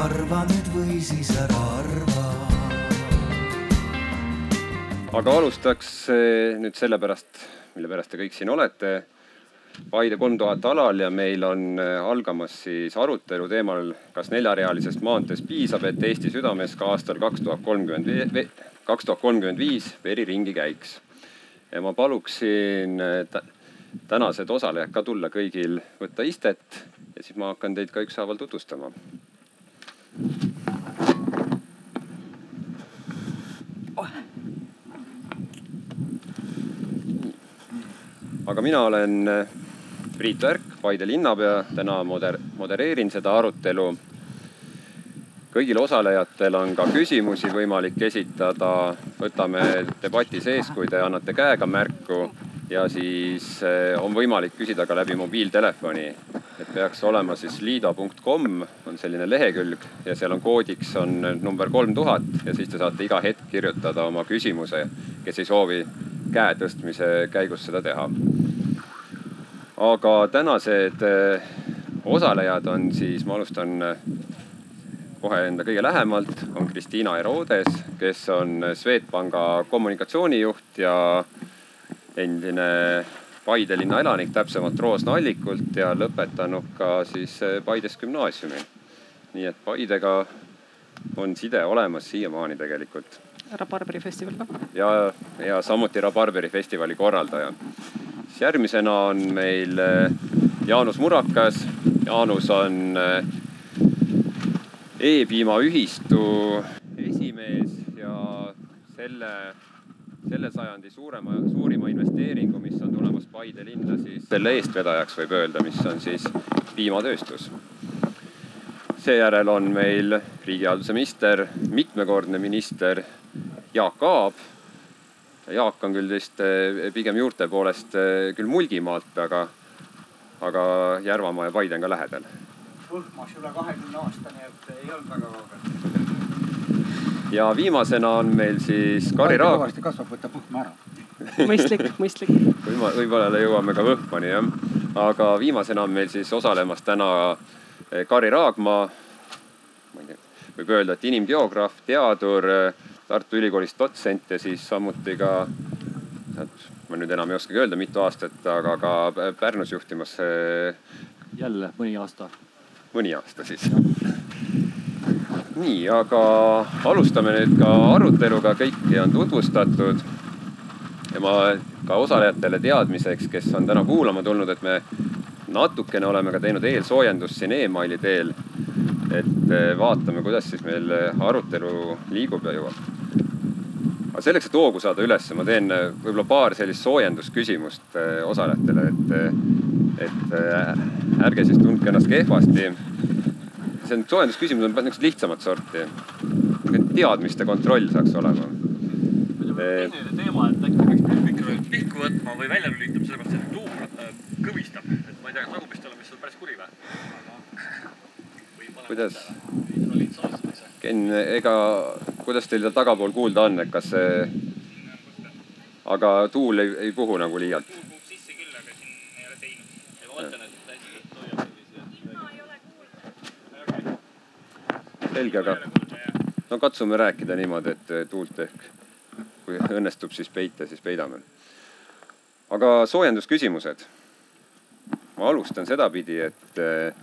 arva nüüd või siis ära arva. aga alustaks eh, nüüd sellepärast, mille pärast te kõik siin olete. Paide kolm tuhat alal ja meil on eh, algamas siis arutelu teemal, kas neljarealisest maanteest piisab, et Eesti südames ka aastal kaks tuhat kolmkümmend, kaks tuhat kolmkümmend viis veri ringi käiks. ja ma paluksin eh, tänased osalejad ka tulla kõigil võtta istet ja siis ma hakkan teid ka ükshaaval tutvustama. Aga mina olen eh, Priit Värk, Paide linnapea, täna moder-, modereerin seda arutelu. kõigil osalejatel on ka küsimusi võimalik esitada, võtame debati sees, kui te annate käega märku ja siis eh, on võimalik küsida ka läbi mobiiltelefoni. et peaks olema siis liido.com on selline lehekülg ja seal on koodiks on number kolm tuhat ja siis te saate iga hetk kirjutada oma küsimuse, kes ei soovi käe tõstmise käigus seda teha. aga tänased eh, osalejad on siis, ma alustan eh, kohe enda kõige lähemalt, on Kristiina Erodes, kes on Swedbanka kommunikatsioonijuht ja endine Paide linna elanik, täpsemalt Roosna Allikult ja lõpetanud ka siis Paides gümnaasiumi. nii et Paidega on side olemas siiamaani tegelikult. Rabarberi festival ka. ja, ja samuti Rabarberi festivali korraldaja. siis järgmisena on meil eh, Jaanus Murakas. Jaanus on eh, E-piimaühistu esimees ja selle selle sajandi suurema, suurima investeeringu, mis on tulemas Paide linna, siis selle eestvedajaks võib öelda, mis on siis piimatööstus. seejärel on meil riigihalduse minister, mitmekordne minister Jaak Aab. Jaak on küll vist eh, pigem juurte poolest eh, küll Mulgimaalt, aga, aga Järvamaa ja Paide on ka lähedal. Võhmas üle kahekümne aasta, nii et ei olnud väga kaugel ja viimasena on meil siis Kari Raag. kõvasti kasvab, võtab võhma ära. mõistlik, mõistlik. võib-olla, võib-olla jõuame ka Võhmani jah. aga viimasena on meil siis osalemas täna eh, Kari Raagma. ma ei tea, võib öelda, et inimgeograaf, teadur, eh, Tartu Ülikoolis dotsent ja siis samuti ka, ma nüüd enam ei oskagi öelda, mitu aastat, aga ka Pärnus juhtimas. Eh, jälle mõni aasta. mõni aasta siis nii, aga alustame nüüd ka aruteluga, kõiki on tutvustatud. ja ma ka osalejatele teadmiseks, kes on täna kuulama tulnud, et me natukene oleme ka teinud eelsoojendust siin emaili teel. et eh, vaatame, kuidas siis meil arutelu liigub ja jõuab. aga selleks, et hoogu saada ülesse, ma teen eh, võib-olla paar sellist soojendusküsimust eh, osalejatele, et, et ärge siis tundke ennast kehvasti see on soojendusküsimus on niisugust lihtsamat sorti. teadmiste kontroll saaks olema. teine teema, et äkki peaks mikrofonid pihku võtma või välja lülitama, sellepärast et tuum äh, kõvistab. et ma ei tea, kas tagumist olemas on päris kuri või? kuidas? Ken, ega, kuidas teil seal tagapool kuulda on, et kas see, aga tuul ei, ei puhu nagu liialt? puhub sisse küll, aga siin ei ole teinud. ja ma mõtlen, et selge, aga no katsume rääkida niimoodi, et tuult ehk kui õnnestub siis peita, siis peidame. aga soojendusküsimused. ma alustan sedapidi, et eh,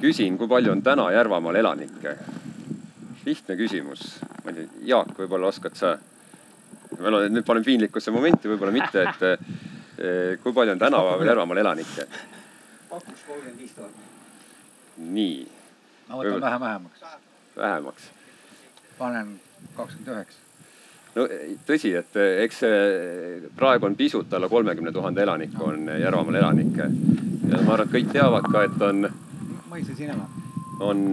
küsin, kui palju on täna Järvamaal elanikke? lihtne küsimus. ma ei tea, Jaak, võib-olla oskad sa? ma nüüd panen piinlikkusse momenti, võib-olla mitte, et eh, kui palju on tänapäeval Järvamaal elanikke? pakuks kolmkümmend viis tuhat. nii ma võtan vähe vähemaks. vähemaks? panen kakskümmend üheksa. no tõsi, et eh, eks praegu on pisut alla kolmekümne tuhande elaniku on Järvamaal elanikke. ja ma arvan, et kõik teavad ka, et on. mõisa sinema. on,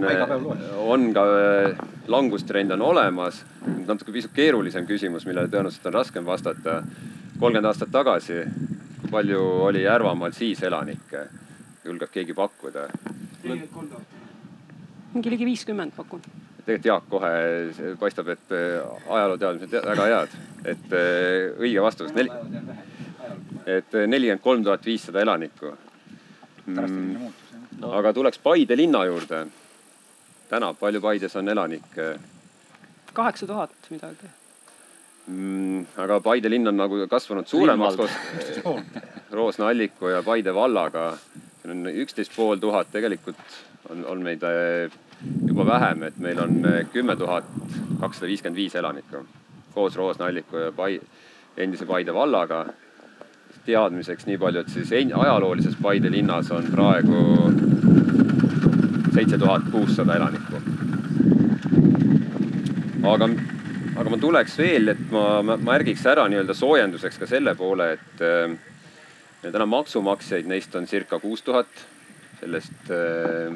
on ka eh, langustrend on olemas. natuke pisut keerulisem küsimus, millele tõenäoliselt on raskem vastata. kolmkümmend aastat tagasi, kui palju oli Järvamaal siis elanikke? julgeb keegi pakkuda? nelikümmend kolm tuhat mingi ligi viiskümmend pakun. tegelikult Jaak kohe paistab, et äh, ajalooteadmised väga head, et äh, õige vastus. neli, et äh, nelikümmend kolm tuhat viissada elanikku. Mm. No. aga tuleks Paide linna juurde. täna, palju Paides on elanikke kaheksa tuhat midagi. mm,? aga Paide linn on nagu kasvanud suuremaks koos Roosna Alliku ja Paide vallaga. siin on üksteist pool tuhat, tegelikult on, on meid äh, juba vähem, et meil on äh, kümme tuhat kakssada viiskümmend viis elanikku koos Roosna Alliku ja Pai-, endise Paide vallaga. teadmiseks nii palju, et siis ajaloolises Paide linnas on praegu seitse tuhat kuussada elanikku. aga, aga ma tuleks veel, et ma, ma märgiks ära nii-öelda soojenduseks ka selle poole, et äh, meil täna maksumaksjaid, neist on circa kuus tuhat, sellest äh,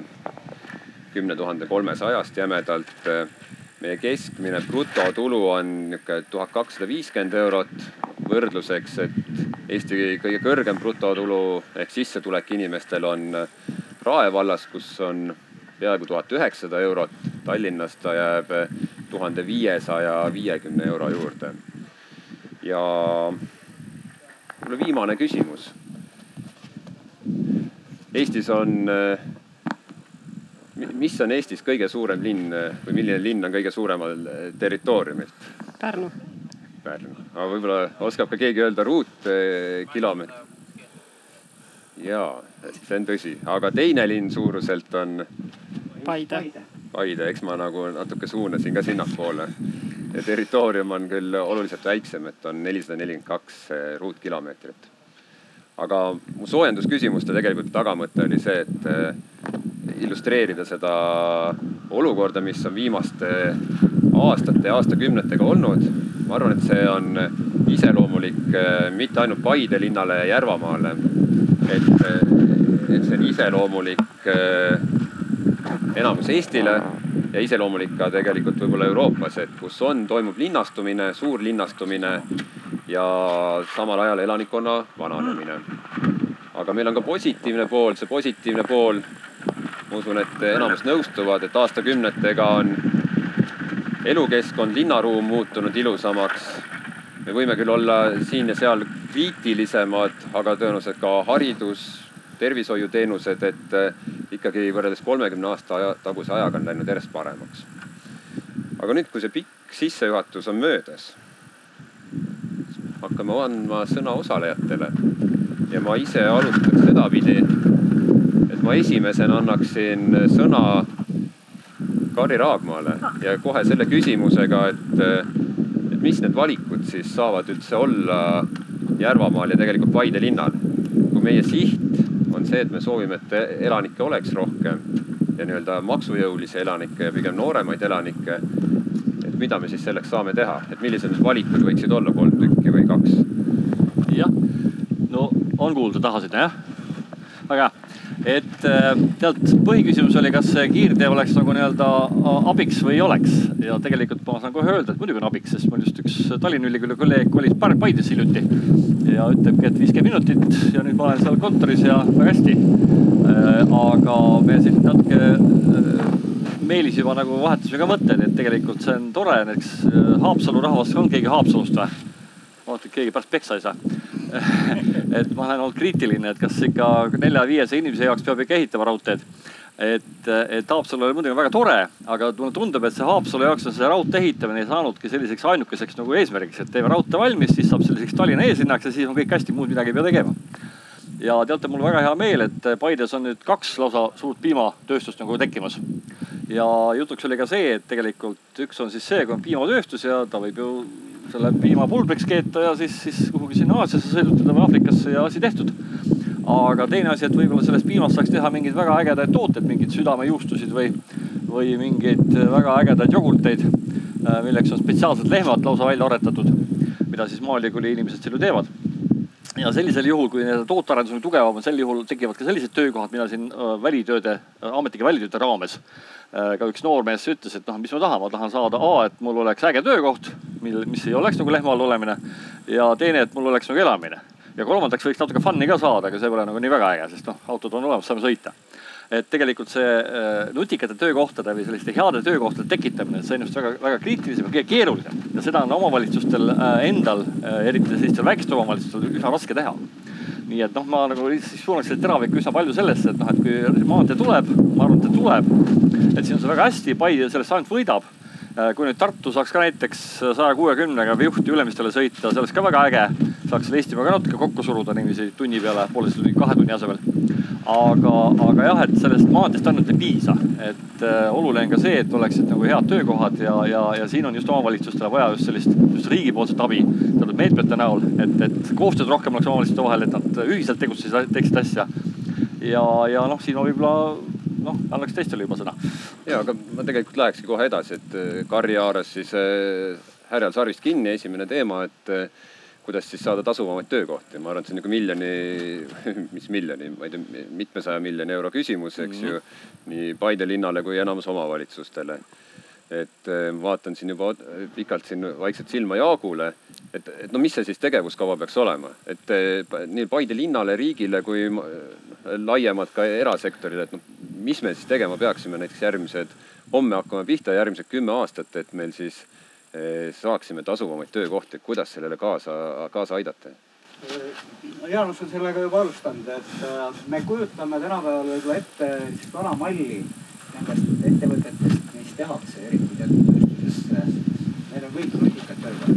kümne tuhande kolmesajast jämedalt. äh, meie keskmine brutotulu on niisugune tuhat kakssada viiskümmend eurot. võrdluseks, et Eesti kõige kõrgem brutotulu ehk sissetulek inimestel on äh, Rae vallas, kus on peaaegu tuhat üheksasada eurot. Tallinnas ta jääb tuhande viiesaja viiekümne euro juurde. ja võib-olla viimane küsimus. Eestis on, mis on Eestis kõige suurem linn või milline linn on kõige suuremal territooriumilt? Pärnu. Pärnu, aga võib-olla oskab ka keegi öelda ruutkilomeetrit? et see on tõsi, aga teine linn suuruselt on Paide. Paide, eks ma nagu natuke suunasin ka sinnapoole. ja territoorium on küll oluliselt väiksem, et on nelisada nelikümmend kaks eh, ruutkilomeetrit. Aga mu soojendusküsimuste tegelikult tagamõte oli see, et eh, illustreerida seda olukorda, mis on viimaste aastate ja aastakümnetega olnud. ma arvan, et see on iseloomulik eh, mitte ainult Paide linnale ja Järvamaale, et, et see on iseloomulik enamus Eestile ja iseloomulik ka tegelikult võib-olla Euroopas, et kus on, toimub linnastumine, suur linnastumine ja samal ajal elanikkonna vananemine. aga meil on ka positiivne pool, see positiivne pool, ma usun, et enamus nõustuvad, et aastakümnetega on elukeskkond, linnaruum muutunud ilusamaks. me võime küll olla siin ja seal kriitilisemad, aga tõenäoliselt ka haridus, tervishoiuteenused, et ikkagi võrreldes kolmekümne aasta aja, taguse ajaga on läinud järjest paremaks. aga nüüd, kui see pikk sissejuhatus on möödas, hakkame andma sõna osalejatele ja ma ise alustaks sedapidi, et ma esimesena annaksin sõna Kari Raagmaale ja kohe selle küsimusega, et, et mis need valikud siis saavad üldse olla Järvamaal ja tegelikult Paide linnal. kui meie siht on see, et me soovime, et elanikke oleks rohkem ja nii-öelda maksujõulisi elanikke ja pigem nooremaid elanikke. et mida me siis selleks saame teha, et millised need valikud võiksid olla, kolm tükki või kaks? jah, no on kuulda taha sinna jah, väga hea et tead, põhiküsimus oli, kas see kiirtee oleks nagu nii-öelda abiks või ei oleks ja tegelikult ma saan kohe öelda, et muidugi on abiks, sest mul just üks Tallinna Ülikooli kolleeg kolis Paidesse hiljuti ja ütlebki, et viiskümmend minutit ja nüüd ma olen seal kontoris ja väga hästi. aga me siin natuke Meelis juba nagu vahetasime ka mõtteid, et tegelikult see on tore, näiteks Haapsalu rahvas, on keegi Haapsalust või? Et keegi pärast peksa ei saa et ma olen olnud kriitiline, et kas ikka nelja-viiese inimese jaoks peab ikka ehitama raudteed. et, et Haapsalu oli muidugi väga tore, aga mulle tundub, et see Haapsalu jaoks on see raudtee ehitamine ei saanudki selliseks ainukeseks nagu eesmärgiks, et teeme raudtee valmis, siis saab selliseks Tallinna eeslinnaks ja siis on kõik hästi, muud midagi ei pea tegema. ja teate, mul väga hea meel, et Paides on nüüd kaks lausa suurt piimatööstust nagu tekkimas. ja jutuks oli ka see, et tegelikult üks on siis see, kui on piimatööstus ja ta võib ju selle piima pulbriks keeta ja siis, siis kuhugi sinna Aasiasse sõidutada või Aafrikasse ja asi tehtud. aga teine asi, et võib-olla sellest piimast saaks teha mingeid väga ägedaid tooteid, mingeid südamejuustusid või, või mingeid väga ägedaid jogurteid, milleks on spetsiaalselt lehmad lausa välja aretatud, mida siis Maaülikooli inimesed seal ju teevad ja sellisel juhul, kui tootearendus on tugevam, sel juhul tekivad ka sellised töökohad, mida siin välitööde, ametnike välitööde raames ka üks noormees ütles, et noh, mis ma tahan, ma tahan saada A, et mul oleks äge töökoht, mil, mis ei oleks nagu lehma all olemine. ja teine, et mul oleks nagu elamine. ja kolmandaks võiks natuke fun'i ka saada, aga see pole nagu nii väga äge, sest noh, autod on olemas, saame sõita. Et tegelikult see nutikate töökohtade või selliste heade töökohtade tekitamine, see on just väga, väga kriitilisem ja kõige keerulisem. ja seda on omavalitsustel endal, eriti sellistel väikestel omavalitsustel üsna raske teha nii et noh, ma nagu siis suunaks selle teravik üsna palju sellesse, et noh, et kui maantee tuleb, ma arvan, et ta tuleb. et siin on see väga hästi, Paide sellest ainult võidab. kui nüüd Tartu saaks ka näiteks saja kuuekümnega Viuhti Ülemistele sõita, see oleks ka väga äge. saaks Eestimaa ka natuke kokku suruda niiviisi tunni peale, tunni, kahe tunni asemel aga, aga jah, et sellest maanteest ainult ei piisa, et äh, oluline on ka see, et oleksid nagu head töökohad ja, ja, ja siin on just omavalitsustele vaja just sellist, just riigipoolset abi teatud meetmete näol, et, et koostööd rohkem oleks omavalitsuste vahel, et nad ühiselt tegutsesid, teeksid asja. ja, ja noh, siin võib-olla noh, annaks teistele juba sõna. ja, aga ma tegelikult lähekski kohe edasi, et äh, Karri haaras siis äh, härjal sarvist kinni, esimene teema, et äh, kuidas siis saada tasuvamaid töökohti. ma arvan, et see on nagu miljoni, mis miljoni, ma ei tea, mitmesaja miljoni euro küsimus, eks mm -hmm. ju. nii Paide linnale kui enamus omavalitsustele. et eh, vaatan siin juba pikalt siin vaikselt silma Jaagule, et, et no mis see siis tegevuskava peaks olema, et eh, nii Paide linnale, riigile kui noh, laiemalt ka erasektorile, et noh, mis me siis tegema peaksime näiteks järgmised, homme hakkame pihta järgmised kümme aastat, et meil siis saaksime tasuvamaid töökohti, kuidas sellele kaasa, kaasa aidata? Jaanus on sellega juba alustanud, et äh, me kujutame tänapäeval võib-olla ette sellist vana malli nendest ettevõtetest, mis tehakse, eriti tööstuses. Need on kõik nutikad töökohad,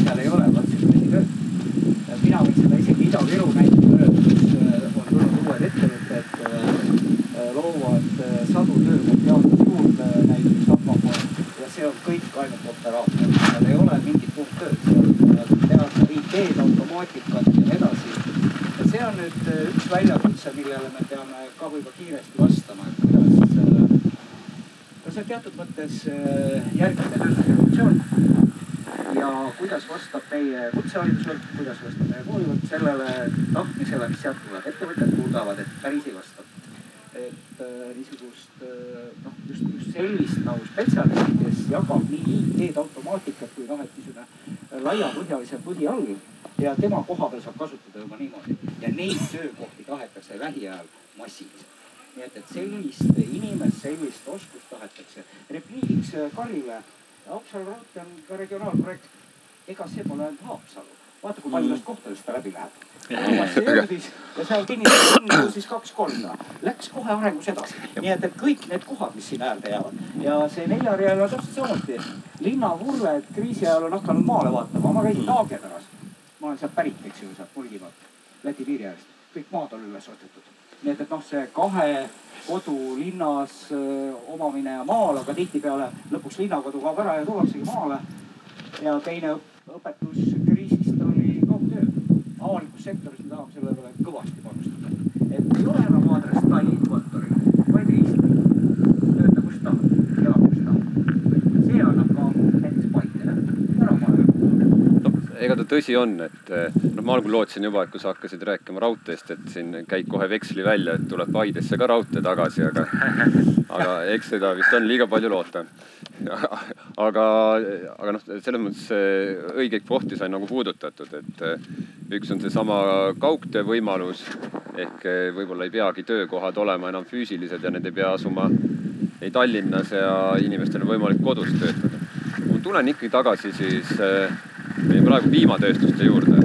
seal ei ole otseselt tööd. mina võin seda isegi Ida-Viru näitel öelda, kus äh, on tulnud uued ettevõtted, äh, loovad sadu töökohti, jaotavad juurde näiteks Hapamaa see on kõik ainult operaator, seal ei ole mingit muud tööd, tehakse IT-d, automaatikat ja nii edasi. ja see on nüüd äh, üks väljakutse, millele me peame ka võib-olla kiiresti vastama, et kuidas, äh, no see on teatud mõttes äh, järgmine tööstusrevolutsioon. ja kuidas vastab meie kutseharidusvõrk, kuidas vastab meie koolivõrk sellele tahtmisele, mis sealt tuleb. ettevõtted kurdavad, et päris ei vasta äh, niisugust äh, noh, just, just sellist nagu spetsialisti, kes jagab nii IT-d, automaatikat kui noh, et niisugune äh, laiapõhjalise põhi all ja tema koha peal saab kasutada juba niimoodi ja neid töökohti tahetakse lähiajal massiliselt. nii et, et sellist inimest, sellist oskust tahetakse. repliigiks Karile, Haapsalu raudtee on ka regionaalprojekt. ega see pole ainult Haapsalu vaata, kui palju nendest kohtadest ta läbi läheb. Jõudis ja seal kinnitas siis kaks korda, läks kohe arengus edasi. nii et, et kõik need kohad, mis sinna äärde jäävad ja see neljareal on täpselt samuti. linnavurled kriisi ajal on hakanud maale vaatama, ma käisin Taageperas. ma olen sealt pärit, eks ju, sealt Mulgimaalt, Läti piiri äärest, kõik maad on üles ostetud. nii et, et noh, see kahe kodu linnas öö, omamine ja maal, aga tihtipeale lõpuks linnakodu kaob ära ja tullaksegi maale. ja teine õpetus. Avalikus sektoris me tahame selle peale kõvasti panustada. et ei ole enam aadress Tallinna kontoril, vaid Eestis. tööta kus tahab, elab kus tahab. see annab ka näiteks Paidele ära maja no ega ta tõsi on, et noh, ma algul lootsin juba, et kui sa hakkasid rääkima raudteest, et siin käid kohe veksli välja, et tuleb Paidesse ka raudtee tagasi, aga, aga eks seda vist on liiga palju loota. aga, aga noh, selles mõttes õigeid kohti sai nagu puudutatud, et üks on seesama kaugtöö võimalus ehk võib-olla ei peagi töökohad olema enam füüsilised ja need ei pea asuma ei Tallinnas ja inimestel on võimalik kodus töötada. ma tulen ikkagi tagasi siis meie praegu piimatööstuste juurde.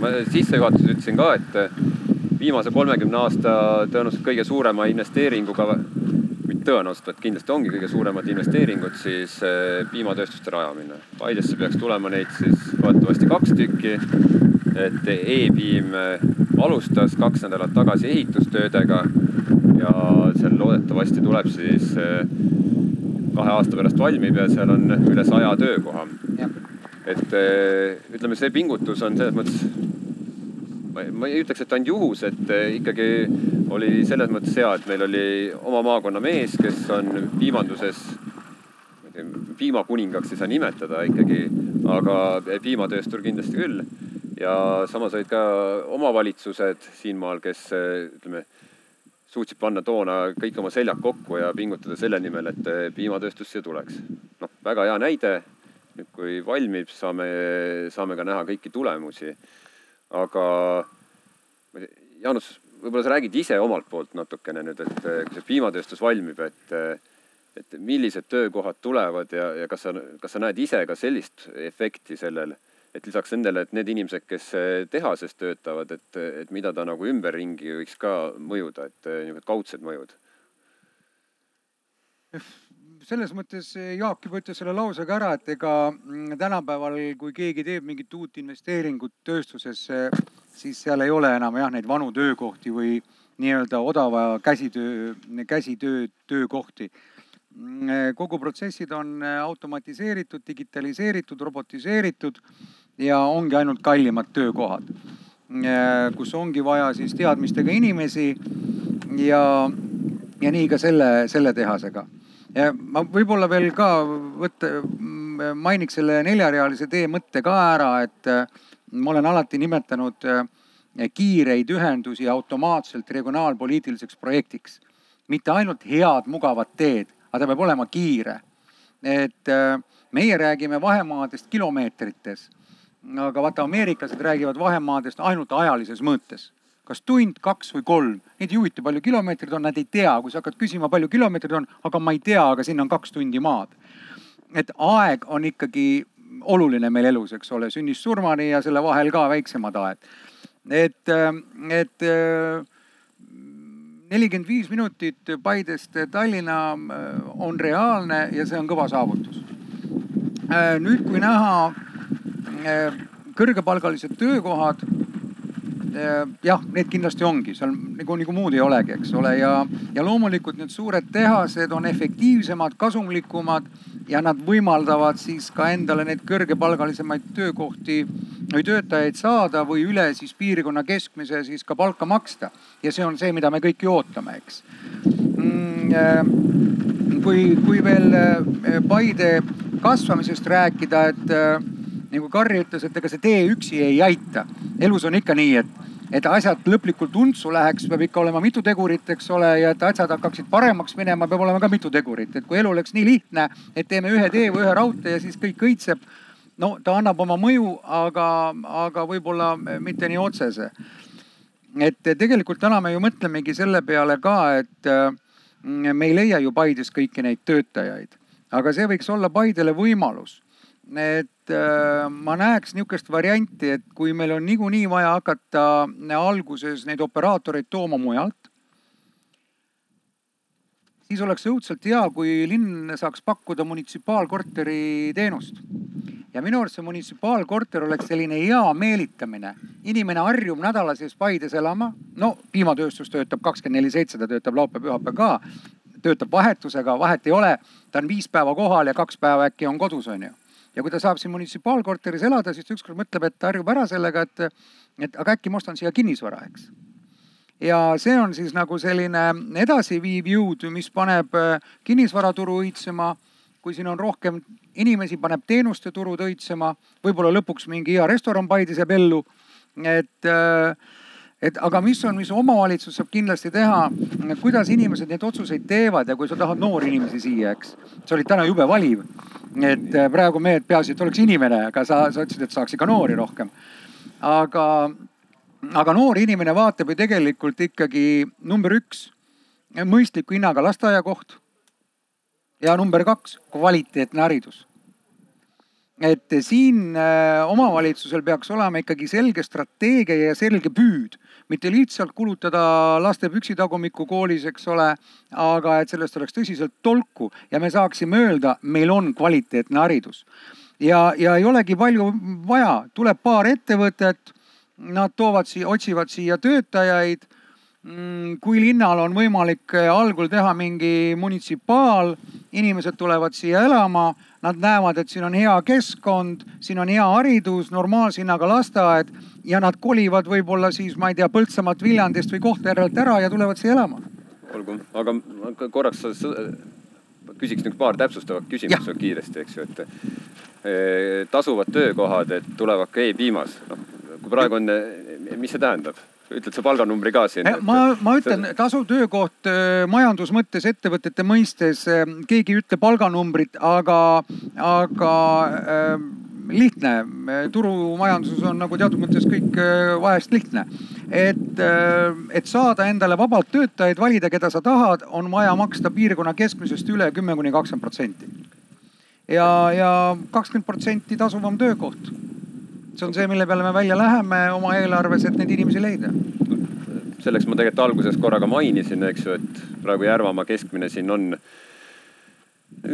ma sissejuhatuses ütlesin ka, et viimase kolmekümne aasta tõenäoliselt kõige suurema investeeringuga, mitte tõenäoliselt, vaid kindlasti ongi kõige suuremad investeeringud siis eh, piimatööstuste rajamine. Paidesse peaks tulema neid siis loodetavasti kaks tükki. et E-piim alustas kaks nädalat tagasi ehitustöödega ja seal loodetavasti tuleb siis kahe aasta pärast valmib ja seal on üle saja töökoha et eh, ütleme, see pingutus on selles mõttes, ma ei ütleks, et ainult juhus, et eh, ikkagi oli selles mõttes hea, et meil oli oma maakonna mees, kes on piimanduses, piimakuningaks ei saa nimetada ikkagi, aga piimatööstur kindlasti küll. ja samas olid ka omavalitsused siinmaal, kes ütleme, suutsid panna toona kõik oma seljad kokku ja pingutada selle nimel, et piimatööstus siia tuleks. noh, väga hea näide kui valmib, saame, saame ka näha kõiki tulemusi. aga Jaanus, võib-olla sa räägid ise omalt poolt natukene nüüd, et kui see piimatööstus valmib, et, et millised töökohad tulevad ja, ja kas sa, kas sa näed ise ka sellist efekti sellel, et lisaks nendele, et need inimesed, kes äh, tehases töötavad, et, et mida ta nagu ümberringi võiks ka mõjuda, et niisugused kaudsed mõjud selles mõttes Jaak juba ütles selle lausega ära, et ega mm, tänapäeval, kui keegi teeb mingit uut investeeringut tööstusesse, siis seal ei ole enam jah, neid vanu töökohti või nii-öelda odava käsitöö, käsitöö, töökohti. Mm, kogu protsessid on automatiseeritud, digitaliseeritud, robotiseeritud ja ongi ainult kallimad töökohad, mm, kus ongi vaja siis teadmistega inimesi ja, ja nii ka selle, selle tehasega ja ma võib-olla veel ka võtta, mainiks selle neljarealise tee mõtte ka ära, et äh, ma olen alati nimetanud äh, kiireid ühendusi automaatselt regionaalpoliitiliseks projektiks. mitte ainult head, mugavat teed, aga ta peab olema kiire. et äh, meie räägime vahemaadest kilomeetrites, aga vaata, ameeriklased räägivad vahemaadest ainult ajalises mõõtes kas tund, kaks või kolm. Neid ei huvita, palju kilomeetreid on, nad ei tea, kui sa hakkad küsima, palju kilomeetreid on, aga ma ei tea, aga sinna on kaks tundi maad. et aeg on ikkagi oluline meil elus, eks ole, sünnist surmani ja selle vahel ka väiksemad ajad. et, et nelikümmend viis minutit Paidest Tallinna on reaalne ja see on kõva saavutus. nüüd, kui näha kõrgepalgalised töökohad Äh, jah, need kindlasti ongi, seal nagu, nagu muud ei olegi, eks ole, ja, ja loomulikult need suured tehased on efektiivsemad, kasumlikumad ja nad võimaldavad siis ka endale neid kõrgepalgalisemaid töökohti või töötajaid saada või üle siis piirkonna keskmise siis ka palka maksta. ja see on see, mida me kõik ju ootame, eks mm,. Äh, kui, kui veel äh, Paide kasvamisest rääkida, et nagu Karri ütles, et ega see tee üksi ei aita. elus on ikka nii, et et asjad lõplikult untsu läheks, peab ikka olema mitu tegurit, eks ole, ja et asjad hakkaksid paremaks minema, peab olema ka mitu tegurit. et kui elu oleks nii lihtne, et teeme ühe tee või ühe raudtee ja siis kõik õitseb. no ta annab oma mõju, aga, aga võib-olla mitte nii otsese. et tegelikult täna me ju mõtlemegi selle peale ka, et mm, me ei leia ju Paides kõiki neid töötajaid, aga see võiks olla Paidele võimalus et äh, ma näeks niisugust varianti, et kui meil on niikuinii vaja hakata alguses neid operaatoreid tooma mujalt, siis oleks õudselt hea, kui linn saaks pakkuda munitsipaalkorteri teenust. ja minu arust see munitsipaalkorter oleks selline hea meelitamine. inimene harjub nädala sees Paides elama, no piimatööstus töötab kakskümmend neli seitse, ta töötab laupäev-pühapäev ka, töötab vahetusega, vahet ei ole, ta on viis päeva kohal ja kaks päeva äkki on kodus, on ju ja kui ta saab siin munitsipaalkorteris elada, siis ta ükskord mõtleb, et ta harjub ära sellega, et, et aga äkki ma ostan siia kinnisvara, eks. ja see on siis nagu selline edasiviiv jõud, mis paneb äh, kinnisvaraturu õitsema. kui siin on rohkem inimesi, paneb teenuste turud õitsema, võib-olla lõpuks mingi hea restoran Paides jääb ellu. et äh, et aga mis on, mis omavalitsus saab kindlasti teha, kuidas inimesed neid otsuseid teevad ja kui sa tahad noori inimesi siia, eks. sa olid täna jube valiv. et äh, praegu mehed, peaasi, et oleks inimene, aga sa, sa ütlesid, et saaks ikka noori rohkem. aga, aga noor inimene vaatab ju tegelikult ikkagi number üks, mõistliku hinnaga lasteaiakoht. ja number kaks, kvaliteetne haridus et siin äh, omavalitsusel peaks olema ikkagi selge strateegia ja selge püüd mitte lihtsalt kulutada laste püksitagumikku koolis, eks ole, aga et sellest oleks tõsiselt tolku ja me saaksime öelda, meil on kvaliteetne haridus. ja, ja ei olegi palju vaja, tuleb paar ettevõtet, nad toovad siia, otsivad siia töötajaid mm, kui linnal on võimalik algul teha mingi munitsipaal, inimesed tulevad siia elama, nad näevad, et siin on hea keskkond, siin on hea haridus, normaalse hinnaga lasteaed ja nad kolivad võib-olla siis, ma ei tea, Põltsamaalt, Viljandist või Kohtla-Järvelt ära ja tulevad siia elama. olgu, aga korraks küsiks nüüd paar täpsustavat küsimust kiiresti, eks ju, et eh, tasuvad töökohad, et tulevad ka e-piimas, noh kui praegu on, mis see tähendab? ütled sa palganumbri ka siin? ma, ma ütlen, tasuv töökoht eh, majandus mõttes, ettevõtete mõistes, eh, keegi ei ütle palganumbrit, aga, aga äh, lihtne. turumajanduses on nagu teatud mõttes kõik äh, vahest lihtne. et, äh, et saada endale vabalt töötajaid, valida, keda sa tahad, on vaja maksta piirkonna keskmisest üle kümme kuni kakskümmend protsenti. ja, ja kakskümmend protsenti tasuvam töökoht. see on see, mille peale me välja läheme oma eelarves, et neid inimesi leida. selleks ma tegelikult alguses korra ka mainisin, eks ju, et praegu Järvamaa keskmine siin on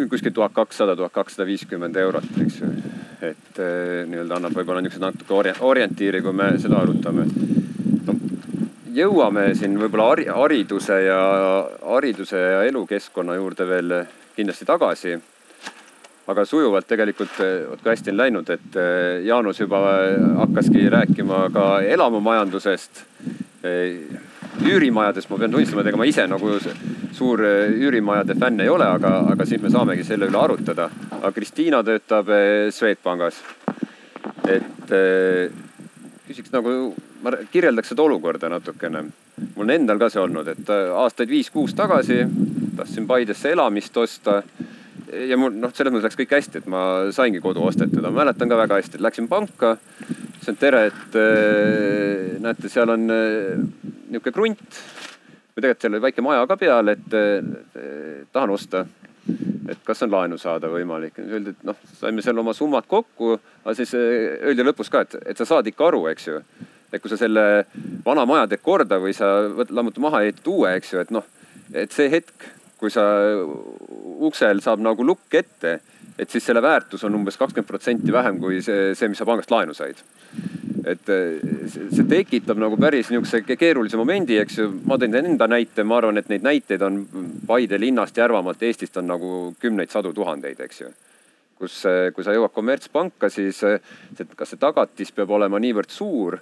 kuskil tuhat kakssada, tuhat kakssada viiskümmend eurot, eks ju. Et eh, nii-öelda annab võib-olla niisuguse natuke ori-, orientiiri, kui me seda arutame no,. jõuame siin võib-olla hari-, hariduse ja, hariduse ja elukeskkonna juurde veel kindlasti tagasi aga sujuvalt tegelikult, vot kui hästi on läinud, et eh, Jaanus juba hakkaski rääkima ka elamumajandusest. Eh, üürimajadest ma pean tunnistama, et ega ma ise nagu suur eh, üürimajade fänn ei ole, aga, aga siis me saamegi selle üle arutada. Aga Kristiina töötab Swedbankis. et küsiks nagu, ma kirjeldaks seda olukorda natukene. mul on endal ka see olnud, et aastaid viis-kuus tagasi tahtsin Paidesse elamist osta ja mul noh, selles mõttes läks kõik hästi, et ma saingi kodu ostetud, ma mäletan ka väga hästi, et läksin panka. ütlesin, tere, et näete, seal on nihuke krunt. või tegelikult seal oli väike maja ka peal, et tahan osta. Et kas on laenu saada võimalik, öeldi, et noh, saime seal oma summad kokku, aga siis öeldi lõpus ka, et, et sa saad ikka aru, eks ju. et kui sa selle vana maja teed korda või sa lammutad maha ja ehitad uue, eks ju, et noh, et see hetk kui sa uksel saab nagu lukk ette, et siis selle väärtus on umbes kakskümmend protsenti vähem kui see, see, mis sa pangast laenu said. et see tekitab nagu päris nihukese keerulise momendi, eks ju. ma tõin enda näite, ma arvan, et neid näiteid on Paide linnast, Järvamaalt, Eestist on nagu kümneid, sadu tuhandeid, eks ju kus, kui sa jõuad kommertspanka, siis see, kas see tagatis peab olema niivõrd suur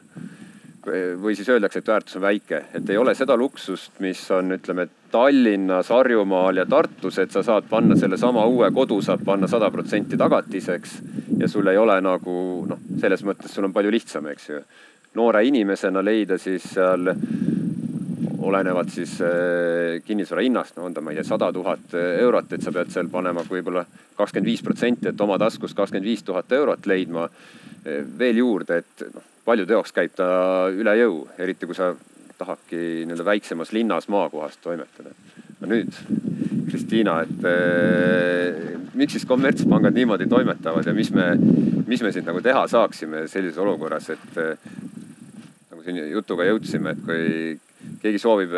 või siis öeldakse, et väärtus on väike, et ei ole seda luksust, mis on, ütleme, Tallinnas, Harjumaal ja Tartus, et sa saad panna sellesama uue kodu, saad panna sada protsenti tagatiseks. ja sul ei ole nagu noh, selles mõttes sul on palju lihtsam, eks ju. noore inimesena leida siis seal olenevalt siis äh, kinnisvara hinnast, no on ta, ma ei tea, sada tuhat eurot, et sa pead seal panema võib-olla kakskümmend viis protsenti, et oma taskust kakskümmend viis tuhat eurot leidma äh, veel juurde, et noh paljude jaoks käib ta üle jõu, eriti kui sa tahadki nii-öelda väiksemas linnas maakohas toimetada. no nüüd, Kristiina, et eh, miks siis kommertspangad niimoodi toimetavad ja mis me, mis me siis nagu teha saaksime sellises olukorras, et eh, nagu siin jutuga jõudsime, et kui keegi soovib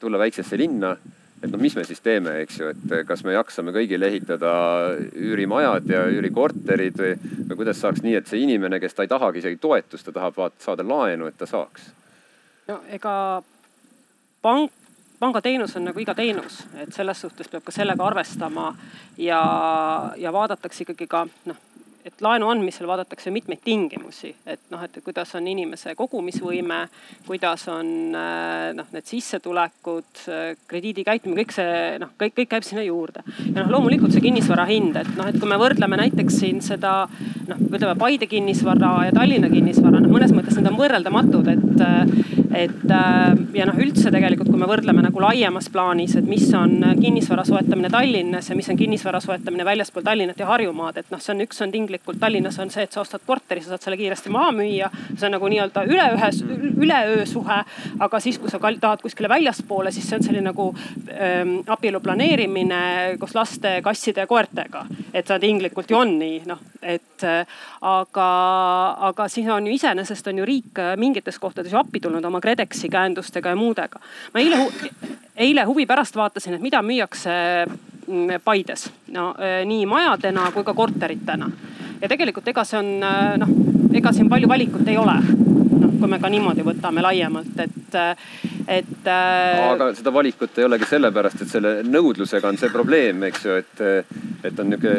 tulla väiksesse linna et noh, mis me siis teeme, eks ju, et kas me jaksame kõigile ehitada üürimajad ja üürikorterid või, või kuidas saaks nii, et see inimene, kes ta ei tahagi isegi toetust, ta tahab vaat saada laenu, et ta saaks? no ega pank, pangateenus on nagu iga teenus, et selles suhtes peab ka sellega arvestama ja, ja vaadatakse ikkagi ka noh et laenu andmisel vaadatakse mitmeid tingimusi, et noh, et kuidas on inimese kogumisvõime, kuidas on äh, noh, need sissetulekud, krediidikäitumine, kõik see noh, kõik, kõik käib sinna juurde. ja noh, loomulikult see kinnisvara hind, et noh, et kui me võrdleme näiteks siin seda noh, ütleme Paide kinnisvara ja Tallinna kinnisvara, noh mõnes mõttes need on võrreldamatud, et et äh, ja noh, üldse tegelikult, kui me võrdleme nagu laiemas plaanis, et mis on kinnisvara soetamine Tallinnas ja mis on kinnisvara soetamine väljaspool Tallinnat ja Harjumaad, et noh, see on, üks on tinglikult Tallinnas on see, et sa ostad korteri, sa saad selle kiiresti maha müüa. see on nagu nii-öelda üleühe, üleöö suhe. aga siis, kui sa tahad kuskile väljaspoole, siis see on selline nagu ähm, abielu planeerimine koos laste, kasside ja koertega. et see tinglikult ju on nii, noh, et äh, aga, aga siis on ju iseenesest on ju riik mingites kohtades ju appi tulnud oma KredExi käendustega ja muudega. ma eile, eile huvi pärast vaatasin, et mida müüakse mm, Paides, no äh, nii majadena kui ka korteritena. ja tegelikult ega see on äh, noh, ega siin palju valikut ei ole. Noh, kui me ka niimoodi võtame laiemalt, et, et. Äh, aga seda valikut ei olegi sellepärast, et selle nõudlusega on see probleem, eks ju, et, et on nihuke,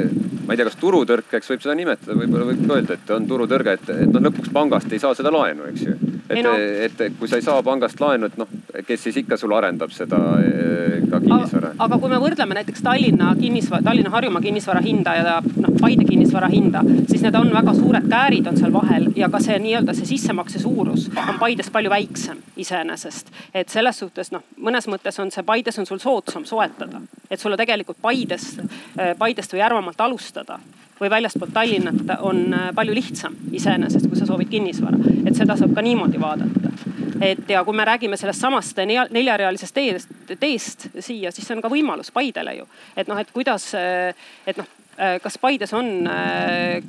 ma ei tea, kas turutõrkeks võib seda nimetada, võib-olla võib ka öelda, et on turutõrge, et, et no lõpuks pangast ei saa seda laenu, eks ju et, no. et kui sa ei saa pangast laenu, et noh, kes siis ikka sul arendab seda eh, ka kinnisvara. aga kui me võrdleme näiteks Tallinna kinnisvara, Tallinna-Harjumaa kinnisvara hinda ja noh, Paide kinnisvara hinda, siis need on väga suured käärid on seal vahel ja ka see nii-öelda see sissemakse suurus on Paides palju väiksem iseenesest. et selles suhtes noh, mõnes mõttes on see Paides on sul soodsam soetada, et sulle tegelikult Paides, eh, Paidest või Järvamaalt alustada või väljaspool Tallinnat on äh, palju lihtsam iseenesest, kui sa soovid kinnisvara. et seda saab ka niimoodi vaadata. et ja kui me räägime sellest samast neljarealisest teest, teest siia, siis see on ka võimalus Paidele ju. et noh, et kuidas, äh, et noh Äh, kas Paides on äh,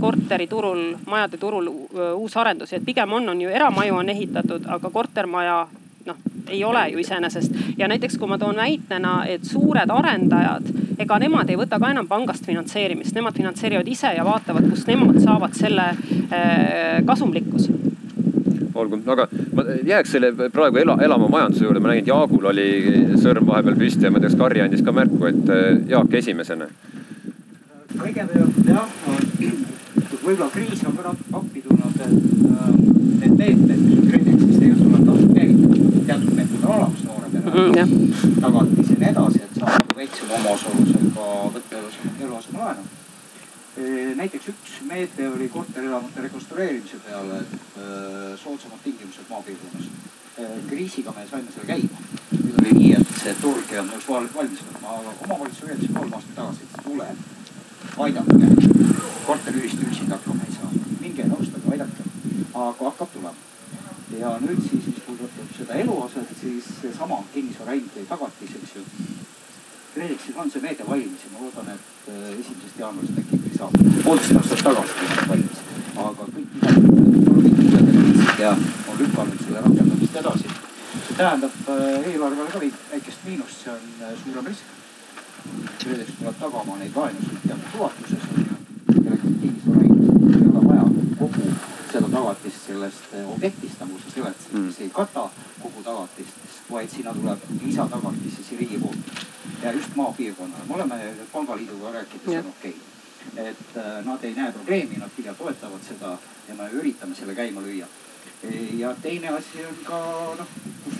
korteriturul, majade turul uusi arendusi, et pigem on, on ju eramaju on ehitatud, aga kortermaja noh, ei ole ju iseenesest. ja näiteks, kui ma toon näitena, et suured arendajad, ega nemad ei võta ka enam pangast finantseerimist, nemad finantseerivad ise ja vaatavad, kust nemad saavad selle kasumlikkuse olgu, aga ma jääks selle praegu ela, elama majanduse juurde, ma nägin, et Jaagul oli sõrm vahepeal püsti ja ma ei tea, kas Karri andis ka märku, et äh, Jaak esimesena. Kõigepealt jah, võib-olla kriis on ka natuke appi tulnud, et äh, need meetmed, mis on KredExis tegelikult on käivitada, teatud meetmed on olemas noore pere mm, -hmm. tagatis ja nii edasi, et saab väiksema omaosalusega võtta eluasemelaenu näiteks üks meede oli korterelamute rekonstrueerimise peale, et soodsamad tingimused maapiirkonnas. kriisiga me saime selle käima. nüüd oli nii, et see turg ei olnud nõus valmis võtma, aga omavalitsus ütles kolm aastat tagasi, et tuleb, aidake. korteriühistu üksinda hakkama ei saa, minge nõustage, aidake, aga hakkab tulema. ja nüüd siis, mis puudutab seda eluaset, siis seesama kinnisvara hind või tagatis, eks ju KredExil on see meede valmis ja ma loodan, et äh, esimesest jaanuarist äkki ikkagi saab. poolteist aastat tagasi oli valmis, aga kõik midagi ja on lükanud selle rakendamist edasi. see tähendab äh, eelarvele ka väikest miinust, see on äh, suurem risk. KredEx tuleb tagama neid laenusid teatud ulatuses kinnisvarahinnast ei ole vaja kogu seda tagatist sellest objektist, nagu sa seletasid mm., mis ei kata kogu tagatist, vaid sinna tuleb lisatagatis siis riigi poolt ja just maapiirkonnale. me oleme pangaliiduga rääkides, see on okei okay. et äh, nad ei näe probleemi, nad pigem toetavad seda ja me üritame selle käima lüüa. ja teine asi on ka noh,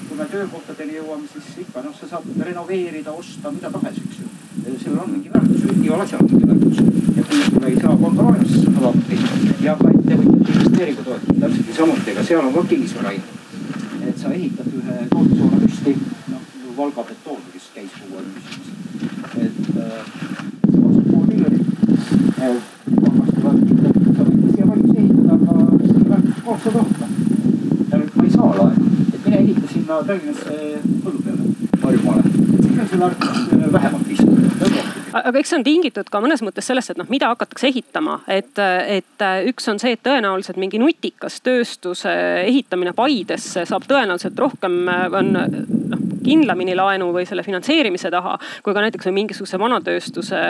kui me töökohtadeni jõuame, siis ikka noh, sa saad renoveerida, osta, mida tahes, eks ju. Sellel on mingi väärtus, igal asjal on mingi väärtus. ja kui sulle ei saa seda appi ja ka ettevõtjate investeeringutoetus täpselt niisamuti, ega seal on ka kinnisvara hind. et sa ehitad ühe tootmishoone püsti, noh Valga betoon, kes käis kogu aeg küsimas. et äh, maksab pool miljonit. see tuhat. ja nüüd ma ei saa laenu, et mine ehita sinna Tallinnasse põllu peale, Harjumaale. siis on vähemalt viiskümmend eurot aga eks see on tingitud ka mõnes mõttes sellest, et noh, mida hakatakse ehitama, et, et üks on see, et tõenäoliselt mingi nutikas tööstuse ehitamine Paidesse saab tõenäoliselt rohkem, on noh kindlamini laenu või selle finantseerimise taha, kui ka näiteks mingisuguse vanatööstuse,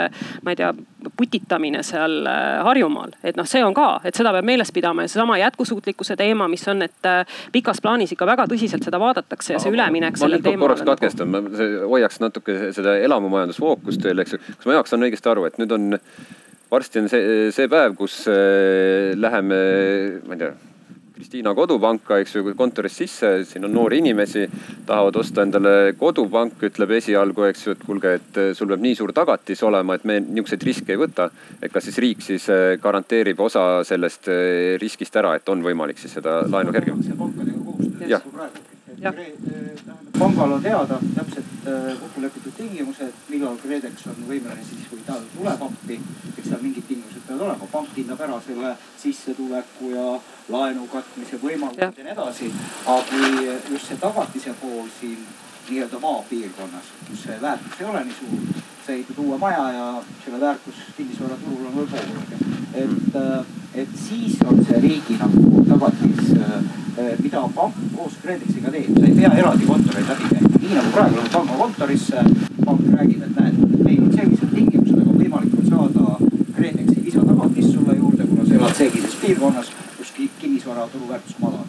ma ei tea, putitamine seal äh, Harjumaal. et noh, see on ka, et seda peab meeles pidama ja seesama jätkusuutlikkuse teema, mis on, et äh, pikas plaanis ikka väga tõsiselt seda vaadatakse ja see üleminek sellel teemal. korraks katkestan, ma hoiaks natuke seda elamumajandusfookust veel, eks ju. kas ma jagan õigesti aru, et nüüd on varsti on see, see päev, kus äh, läheme, ma ei tea Kristiina kodupanka, eks ju, kontorist sisse, siin on noori inimesi, tahavad osta endale kodupank, ütleb esialgu, eks ju, et kuulge, et sul peab nii suur tagatis olema, et me niisuguseid riske ei võta. et kas siis riik siis eh, garanteerib osa sellest eh, riskist ära, et on võimalik siis seda laenu kergemalt? jah pangal on teada täpselt kokku lepitud tingimused, millal KredEx on võimeline siis või ta tuleb appi. eks seal mingid tingimused peavad olema, pank hindab ära selle sissetuleku ja laenu katmise võimalused ja. nii edasi. aga kui just see tagatise pool siin nii-öelda maapiirkonnas, kus see väärtus ei ole nii suur, sa ehitad uue maja ja selle väärtus kinnisvaraturul on võib-olla et, äh, et siis on see riigi nagu tagatis äh, mida pank koos KredExiga teeb, sa ei pea eraldi kontoreid läbi käima, nii nagu praegu lähed pangakontorisse, pank räägib, et näed, meil on sellised tingimused, aga võimalik on saada KredExi lisatagatist sulle juurde, kuna sa elad sellises piirkonnas, kus kinnisvara turuväärtus madal.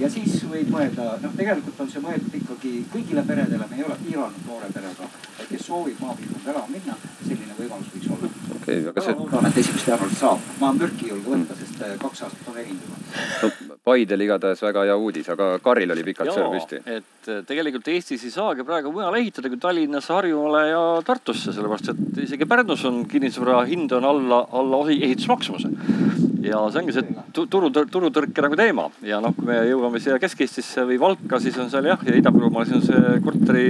ja siis võid mõelda, noh, tegelikult on see mõeldud ikkagi kõigile peredele, me ei ole piiranud noore perega, kes soovib maapiirkonda elama minna, selline võimalus võiks olla. okei okay,, aga see. loodan, et esimest jaanuarist saab, ma mürki ei julge võtta, sest eh, kaks aastat on erinev no Paidel igatahes väga hea uudis, aga Karil oli pikalt sõrm püsti. et eh, tegelikult Eestis ei saagi praegu mujal ehitada kui Tallinnasse, Harjumaale ja Tartusse, sellepärast et isegi Pärnus on kinnisvara hind on alla, alla ehitusmaksumuse. Ja see ongi see turu, turutõrke nagu teema ja noh, kui me jõuame siia Kesk-Eestisse või Valka, siis on seal jah, ja Ida-Virumaal siis on see korteri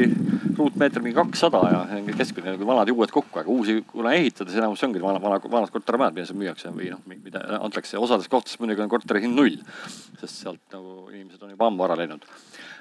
ruutmeeter mingi kakssada ja see on keskmine nagu vanad ja uued kokku, aga uusi kuna ehitada, siis enamus ongi vana, vana, vanad kortermajad, mida seal müüakse või noh, mida antakse, osades kohtades muidugi on korteri hind null. sest sealt nagu inimesed on juba ammu ära läinud.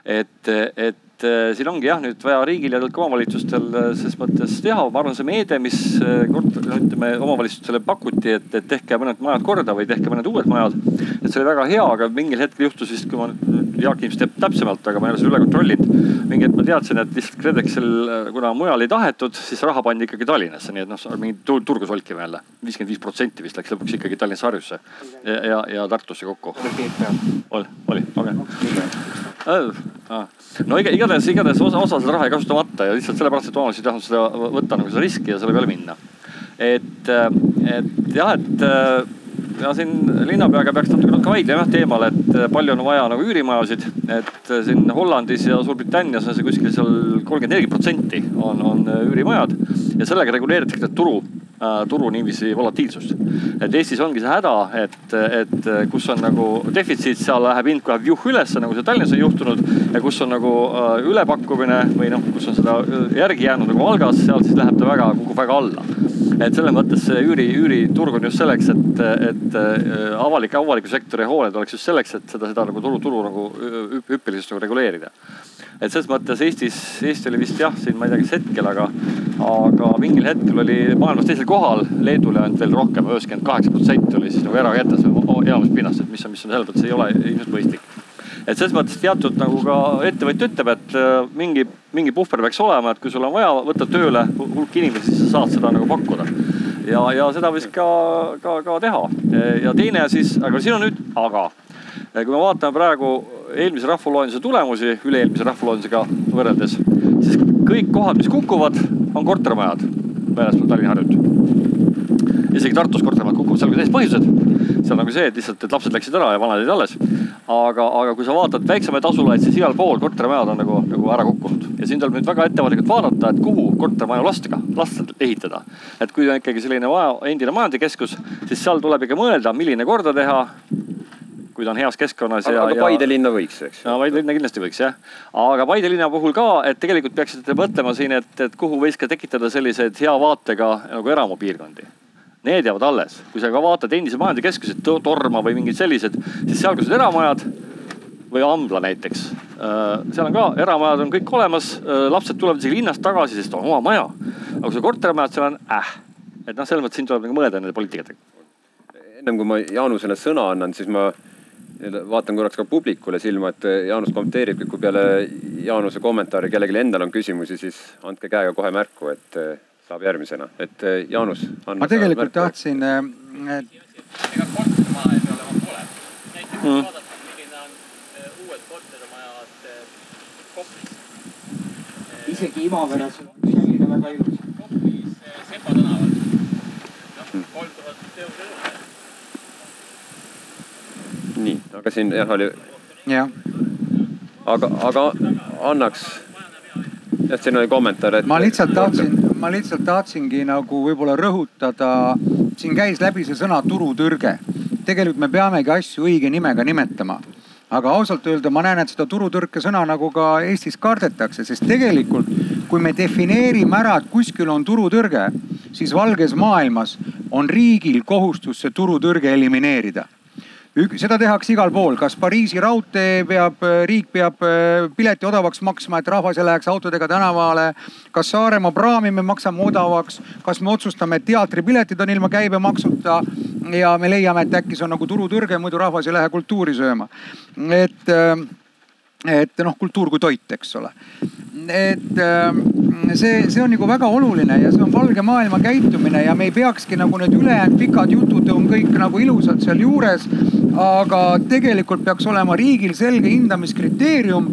Et, et äh, siin ongi jah, nüüd vaja riigil ja omavalitsustel äh, ses mõttes teha, ma arvan, see meede, mis äh, kord, ütleme omavalitsustele pakuti, et, et tehke mõned majad korda või tehke mõned uued majad. et see oli väga hea, aga mingil hetkel juhtus vist, kui ma, Jaak ilmselt teab täpsemalt, aga ma ei ole seda üle kontrollinud. mingi hetk ma teadsin, et lihtsalt KredExil, kuna mujal ei tahetud, siis raha pandi ikkagi Tallinnasse, nii et noh, mingi turgu solkima jälle. viiskümmend viis protsenti vist läks lõpuks ikkagi Tallinnasse Harjusse ja, ja, ja Tartusse kokku. oli, oli, okei okay.. No iga, igatahes, igatahes osa, osa seda raha jäi kasutamata ja lihtsalt sellepärast, et omavalitsus ei tahtnud seda võtta nagu seda riski ja selle peale minna. et, et jah, et ja siin linnapeaga peaks natuke natuke vaidlema jah teemal, et palju on vaja nagu üürimajasid. et siin Hollandis ja Suurbritannias on see kuskil seal kolmkümmend neli protsenti on, on üürimajad ja sellega reguleeritakse turu äh, turu niiviisi volatiilsust. et Eestis ongi see häda, et, et kus on nagu defitsiit, seal läheb hind kohe juh ülesse, nagu see Tallinnas on juhtunud. ja kus on nagu äh, ülepakkumine või noh, kus on seda järgi jäänud nagu Valgas, seal siis läheb ta väga, kukub väga alla et selles mõttes see üüri, üüriturg on just selleks, et, et äh, avalik, avaliku sektori hooned oleks just selleks, et seda, seda nagu turu, turu nagu hüppelisust nagu reguleerida. Et selles mõttes Eestis, Eesti oli vist jah, siin ma ei tea, kas hetkel, aga, aga mingil hetkel oli maailmas teisel kohal, Leedule ainult veel rohkem, üheksakümmend kaheksa protsenti oli siis nagu erakätes enamus pinnast, et mis on, mis on selles mõttes ei ole ilmselt mõistlik et selles mõttes teatud nagu ka ettevõtja ütleb, et äh, mingi, mingi puhver peaks olema, et kui sul on vaja võtta tööle hulk inimesi, siis sa saad seda nagu pakkuda. ja, ja seda võiks ka, ka, ka teha. ja teine siis, aga siin on nüüd aga. Kui me vaatame praegu eelmise rahvaloenduse tulemusi üle-eelmise rahvaloendusega võrreldes, siis kõik kohad, mis kukuvad, on kortermajad väljaspool Tallinna Harjut. isegi Tartus kortermajad kukuvad, seal on ka teised põhjused. seal on nagu see, et lihtsalt, et lapsed läksid ära ja vanad jäid alles aga, aga kui sa vaatad väiksemaid asulaid, siis igal pool kortermajad on nagu, nagu ära kukkunud. ja siin tuleb nüüd väga ettevaatlikult vaadata, et kuhu kortermaju lasta, lasta ehitada. et kui on ikkagi selline maja, endine majandikeskus, siis seal tuleb ikka mõelda, milline korda teha kui ta on heas keskkonnas. aga, aga Paide linna võiks, eks? no Paide linna kindlasti võiks jah. aga Paide linna puhul ka, et tegelikult peaksite mõtlema siin, et, et kuhu võiks ka tekitada selliseid hea vaatega nagu eramupiirkondi need jäävad alles. kui sa ka vaatad endisi majandikeskuseid, Torma või mingid sellised, siis seal, kus on eramajad või Ambla näiteks. Äh, seal on ka eramajad on kõik olemas, äh, lapsed tulevad isegi linnast tagasi, sest on oma maja. aga kui sul kortermajad, seal on äh. et noh, selles mõttes siin tuleb nagu mõelda nende poliitikatega. ennem kui ma Jaanusele sõna annan, siis ma vaatan korraks ka publikule silma, et Jaanus kommenteerib, kui peale Jaanuse kommentaari kellelgi endal on küsimusi, siis andke käega kohe märku, et saab järgmisena, et eh, Jaanus. ma tegelikult tahtsin äh,. ega kortermaja ei pea olema kole. näiteks mm. vaadata, milline on uued kortermajad Koplis. isegi Imaveres on selline väga ilus. Koplis Sepa tänaval, noh kolm tuhat eurot. Nii, aga siin jah oli. jah. aga, aga annaks jah, siin oli kommentaar, et. ma lihtsalt tahtsin, ma lihtsalt tahtsingi nagu võib-olla rõhutada, siin käis läbi see sõna turutõrge. tegelikult me peamegi asju õige nimega nimetama aga ausalt öelda ma näen, et seda turutõrke sõna nagu ka Eestis kardetakse, sest tegelikult kui me defineerime ära, et kuskil on turutõrge, siis valges maailmas on riigil kohustus see turutõrge elimineerida seda tehakse igal pool, kas Pariisi raudtee peab, riik peab äh, pileti odavaks maksma, et rahvas ei läheks autodega tänavale. kas Saaremaa praami me maksame odavaks, kas me otsustame, et teatripiletid on ilma käibemaksuta ja me leiame, et äkki see on nagu turutõrge, muidu rahvas ei lähe kultuuri sööma. et, äh, et noh, kultuur kui toit, eks ole. Et äh, see, see on nagu väga oluline ja see on valge maailma käitumine ja me ei peakski nagu need ülejäänud pikad jutud on kõik nagu ilusad sealjuures aga tegelikult peaks olema riigil selge hindamiskriteerium,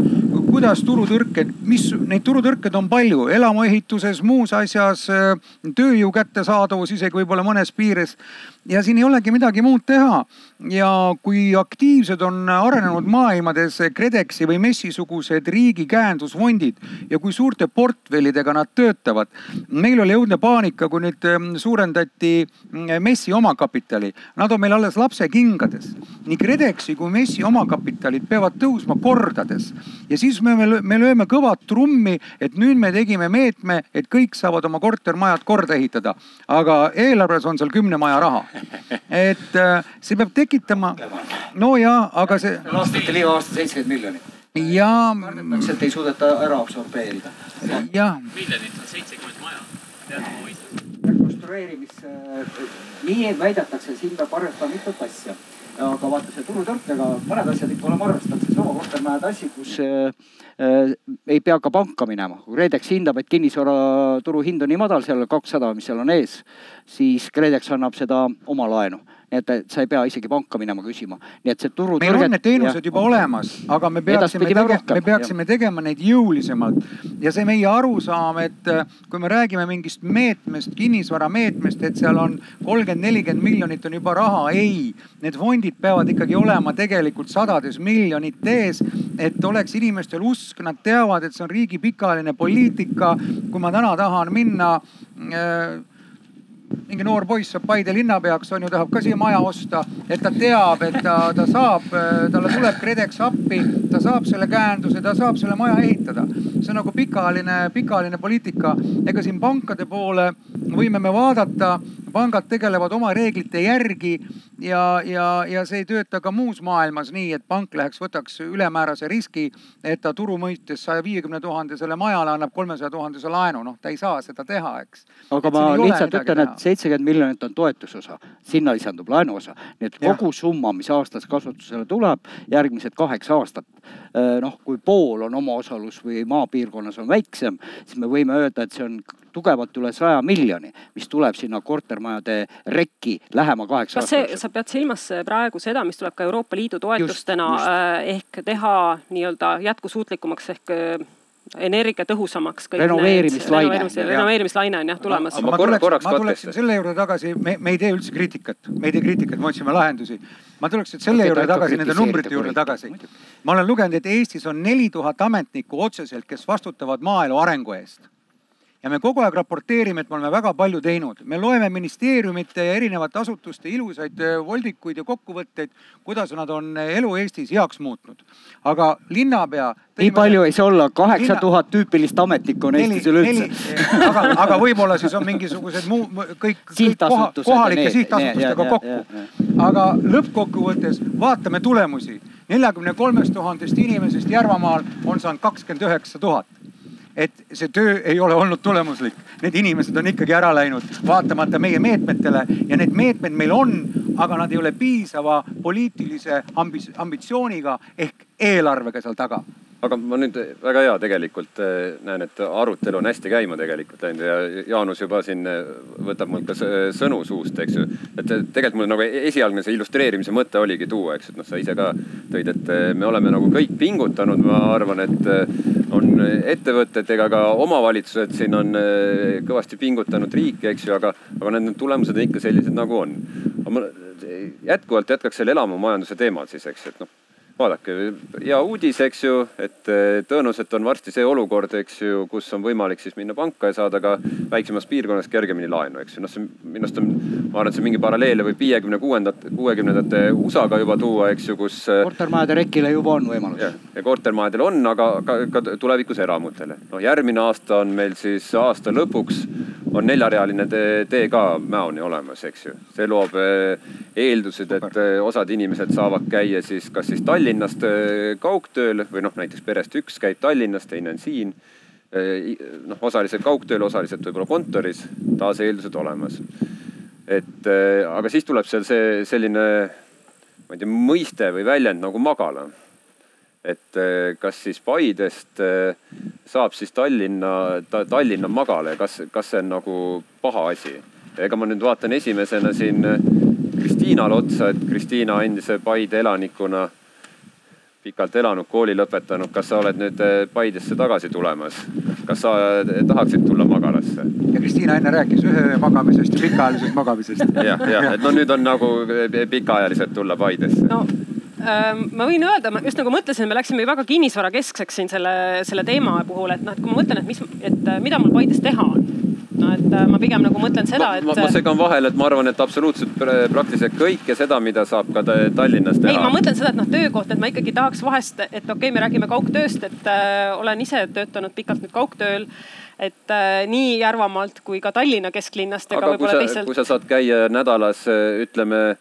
kuidas turutõrked, mis neid turutõrked on palju. Elamuehituses, muus asjas, tööjõu kättesaadavus isegi võib-olla mõnes piires ja siin ei olegi midagi muud teha. ja kui aktiivsed on arenenud maailmades KredExi või MES-i sugused riigi käendusfondid ja kui suurte portfellidega nad töötavad. meil oli õudne paanika, kui nüüd ähm, suurendati mm, MES-i omakapitali. Nad on meil alles lapsekingades. nii KredExi kui MES-i omakapitalid peavad tõusma kordades ja siis me, me lööme kõvat trummi, et nüüd me tegime meetme, et kõik saavad oma kortermajad korda ehitada. aga eelarves on seal kümne maja raha et äh, see peab tekitama, no ja, aga see. aastatel iga aasta seitsekümmend miljonit ja, kardetakse, et ei suudeta ära absorbeerida. jah, miljonit on seitsekümmend maja, võistlus. rekonstrueerimisse, nii väidetakse, siin peab arvestama mitut asja. aga vaata see turutõrkega mõned asjad ikka oleme arvestanud, seesama kortermajade asi, kus äh, äh, ei pea ka panka minema. kui KredEx hindab, et kinnisvara turuhind on nii madal, seal kakssada, mis seal on ees, siis KredEx annab seda oma laenu. Nii et sa ei pea isegi panka minema küsima, nii et see turu. meil on need teenused juba olemas, aga me peaksime rohkem, me peaksime tegema neid jõulisemalt. ja see meie arusaam, et äh, kui me räägime mingist meetmest, kinnisvarameetmest, et seal on kolmkümmend, nelikümmend miljonit on juba raha, ei. Need fondid peavad ikkagi olema tegelikult sadades miljonites, et oleks inimestel usk, nad teavad, et see on riigi pikaajaline poliitika. kui ma täna tahan minna äh, mingi noor poiss saab Paide linnapeaks, on ju, tahab ka siia maja osta, et ta teab, et ta, ta saab, talle tuleb KredEx appi, ta saab selle käenduse, ta saab selle maja ehitada. see on nagu pikaajaline, pikaajaline poliitika. ega siin pankade poole võime me vaadata, pangad tegelevad oma reeglite järgi ja, ja, ja see ei tööta ka muus maailmas nii, et pank läheks, võtaks ülemäärase riski, et ta turu mõistes saja viiekümne tuhandesele majale annab kolmesaja tuhandese laenu, noh, ta ei saa seda teha, eks. aga ma lihtsalt ütlen, et seitsekümmend miljonit on toetusosa, sinna lisandub laenuosa, nii et kogu summa, mis aastas kasutusele tuleb, järgmised kaheksa aastat. noh, kui pool on omaosalus või maapiirkonnas on väiksem, siis me võime öelda, et see on tugevalt üle saja miljoni, mis tuleb sinna kortermajade rekki lähema kaheksa kas aasta see, jooksul. sa pead silmas praegu seda, mis tuleb ka Euroopa Liidu toetustena just. äh, ehk teha nii-öelda jätkusuutlikumaks ehk äh, energiatõhusamaks. Renoveerimislaine. renoveerimislaine on jah tulemas. Ma ma korra- tuleks, korraks ma tuleksin selle juurde tagasi, me, me ei tee üldse kriitikat, me ei tee kriitikat, me otsime lahendusi. ma tuleks nüüd selle juurde tagasi, nende numbrite juurde tagasi. Ma olen lugenud, et Eestis on neli tuhat ametnikku otseselt, kes vastutavad maaelu arengu eest ja me kogu aeg raporteerime, et me oleme väga palju teinud, me loeme ministeeriumite ja erinevate asutuste ilusaid äh, voldikuid ja kokkuvõtteid, kuidas nad on äh, elu Eestis heaks muutnud. aga linnapea. nii palju ei saa olla, kaheksa tuhat tüüpilist ametnikku on Eestis üleüldse. aga, aga võib-olla siis on mingisugused muu, kõik, kõik koha, kohalike need- sihtasutustega ja- kokku aga lõppkokkuvõttes vaatame tulemusi. neljakümne kolmest tuhandest inimesest Järvamaal on saanud kakskümmend üheksa tuhat et see töö ei ole olnud tulemuslik, need inimesed on ikkagi ära läinud, vaatamata meie meetmetele. Ja need meetmed meil on, aga nad ei ole piisava poliitilise ambitsiooniga ehk eelarvega seal taga aga ma nüüd väga hea tegelikult eh, näen, et arutelu on hästi käima tegelikult läinud ja Jaanus juba siin eh, võtab mul ka sõnu suust, eks ju. et eh, tegelikult mul nagu esialgne see illustreerimise mõte oligi tuua, eks, et noh, sa ise ka tõid, et me oleme nagu kõik pingutanud, ma arvan, et on ettevõtted ega ka omavalitsused siin on kõvasti pingutanud riiki, eks ju, aga, aga need tulemused on ikka sellised, nagu on. ma jätkuvalt jätkaks selle elamumajanduse teemal siis, eks, et noh vaadake, hea uudis, eks ju, et eh, tõenäoliselt on varsti see olukord, eks ju, kus on võimalik siis minna panka ja saada ka väiksemas piirkonnas kergemini laenu, eks ju. noh, see minu arust on, ma arvan, et see mingi paralleele võib viiekümne kuuendate, kuuekümnendate USA-ga juba tuua, eks ju, kus eh, kortermajade rekile juba on võimalus ja kortermajadel on, aga ka, ka tulevikus eramutele. noh, järgmine aasta on meil siis aasta lõpuks on neljarealine tee, tee ka Mäoni olemas, eks ju. see loob eh, eeldused, et eh, osad inimesed saavad käia siis kas siis Tallinnast eh, kaugtööl või noh, näiteks perest üks käib Tallinnas, teine on siin. noh, osaliselt kaugtööl, osaliselt võib-olla kontoris, taas eeldused olemas. et aga siis tuleb seal see selline, ma ei tea, mõiste või väljend nagu magala et eh, kas siis Paidest eh, saab siis Tallinna ta,, Tallinna magala ja kas, kas see on nagu paha asi? ega ma nüüd vaatan esimesena siin eh, Kristiinale otsa, et Kristiina endise Paide elanikuna, pikalt elanud, kooli lõpetanud, kas sa oled nüüd Paidesse tagasi tulemas? kas sa tahaksid tulla magalasse? ja Kristiina enne rääkis ühe öö magamisest ja pikaajalisest magamisest. jah, jah, et no nüüd on nagu pikaajaliselt tulla Paidesse no ma võin öelda, ma just nagu mõtlesin, me läksime väga kinnisvarakeskseks siin selle, selle teema puhul, et noh, et kui ma mõtlen, et mis, et äh, mida mul Paides teha on. no et äh, ma pigem nagu mõtlen seda, et. ma, ma segan vahele, et ma arvan, et absoluutselt pra- praktiliselt kõike seda, mida saab ka Ta- Tallinnas ei, teha ma. mõtlen seda, et noh, töökoht, et ma ikkagi tahaks vahest, et okei okay,, me räägime kaugtööst, et äh, olen ise töötanud pikalt nüüd kaugtööl. et äh, nii Järvamaalt kui ka Tallinna kesklinnast aga kui sa, teistelt kui sa saad käia nädalas ütleme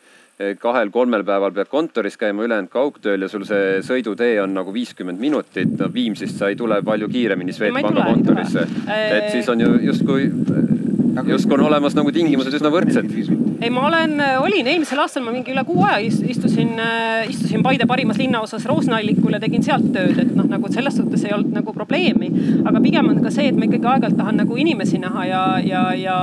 kahel-kolmel päeval pead kontoris käima, ülejäänud kaugtööl ja sul see sõidutee on nagu viiskümmend minutit. no Viimsist sa ei tule palju kiiremini Swedbanka kontorisse. et siis on ju justkui, justkui on olemas nagu tingimused üsna võrdsed ei, ma olen, olin eelmisel aastal, ma mingi üle kuu aja istusin, istusin Paide parimas linnaosas Roosna-allikul ja tegin sealt tööd, et noh, nagu selles suhtes ei olnud nagu probleemi. aga pigem on ka see, et ma ikkagi aeg-ajalt tahan nagu inimesi näha ja, ja, ja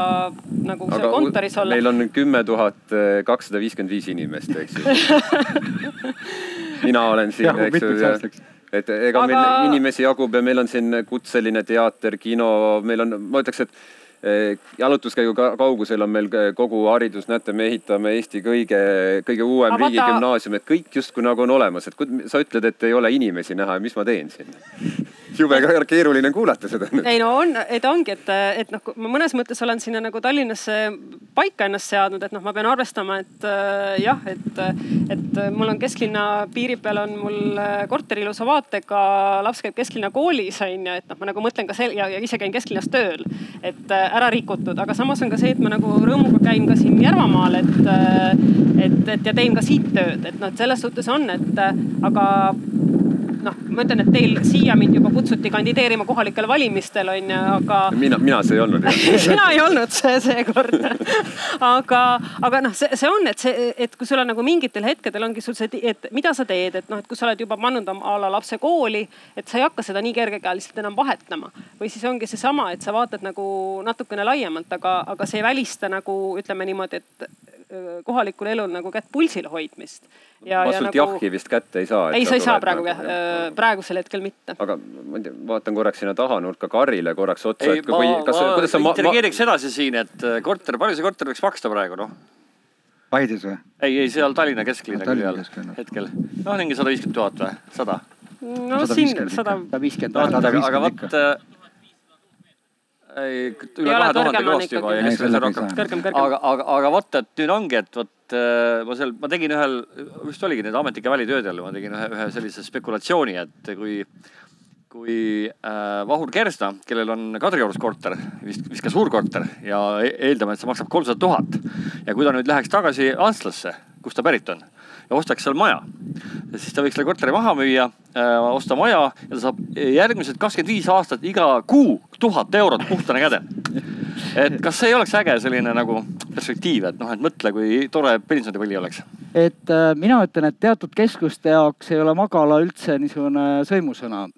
nagu seal kontoris olla. meil on kümme tuhat kakssada viiskümmend viis inimest, eks ju mina olen siin, eks ju et ega aga... meil inimesi jagub ja meil on siin kutseline teater, kino, meil on, ma ütleks, et jalutuskäigu kaugusel on meil kogu haridus, näete, me ehitame Eesti kõige, kõige uuem Avata... riigigümnaasium, et kõik justkui nagu on olemas, et sa ütled, et ei ole inimesi näha mis ma teen siin jube keeruline kuulata seda. ei no on, et ongi, et, et noh, ma mõnes mõttes olen sinna nagu Tallinnasse paika ennast seadnud, et noh, ma pean arvestama, et äh, jah, et, et mul on kesklinna piiri peal on mul äh, korter ilusa vaatega, laps käib kesklinna koolis on ju, et noh, ma nagu mõtlen ka sel- ja, ja ise käin kesklinnas tööl, et äh, ära rikutud, aga samas on ka see, et ma nagu rõõmuga käin ka siin Järvamaal, et, äh, et, et ja teen ka siit tööd, et noh, et selles suhtes on, et aga noh, ma ütlen, et teil siia mind juba kutsuti kandideerima kohalikel valimistel on ju, aga. mina, mina see ei olnud sina ei olnud see seekord aga, aga noh, see, see on, et see, et kui sul on nagu mingitel hetkedel ongi sul see, et mida sa teed, et noh, et kui sa oled juba pannud a la lapse kooli, et sa ei hakka seda nii kergekäeliselt enam vahetama. või siis ongi seesama, et sa vaatad nagu natukene laiemalt, aga, aga see ei välista nagu ütleme niimoodi, et kohalikul elul nagu kätt pulsil hoidmist. ja, ma sult nagu... jahhi vist kätte ei saa. ei, sa ei saa praegu nagu, äh, praegusel hetkel mitte. aga ma ei tea, vaatan korraks sinna tahanurka Karile korraks otsa. ei, ma, ma, sa ma, edasi siin, et äh, korter, palju see korter võiks maksta praegu noh? Paides või? ei, ei seal Tallinna kesklinna külje all hetkel. noh, mingi sada viiskümmend tuhat või, sada? no siin sada. sada viiskümmend. aga vot äh, ei, üle kahe tuhande kõvasti juba ja keskmine on rohkem. aga, aga, aga vot, et nüüd ongi, et vot äh, ma seal, ma tegin ühel, vist oligi need ametnike välitöödel, ma tegin ühe, ühe sellise spekulatsiooni, et kui kui äh, Vahur Kersna, kellel on Kadriorus korter, vist, vist ka suur korter ja e-, eeldame, et see maksab kolmsada tuhat. ja kui ta nüüd läheks tagasi Antslasse, kust ta pärit on ja ostaks seal maja. siis ta võiks selle korteri maha müüa äh,, osta maja ja ta saab järgmised kakskümmend viis aastat iga kuu tuhat eurot puhtana käde. et kas see ei oleks äge selline nagu perspektiiv, et noh, et mõtle, kui tore pensionipõli oleks. et äh, mina ütlen, et teatud keskuste jaoks ei ole magala üldse niisugune sõimusõna.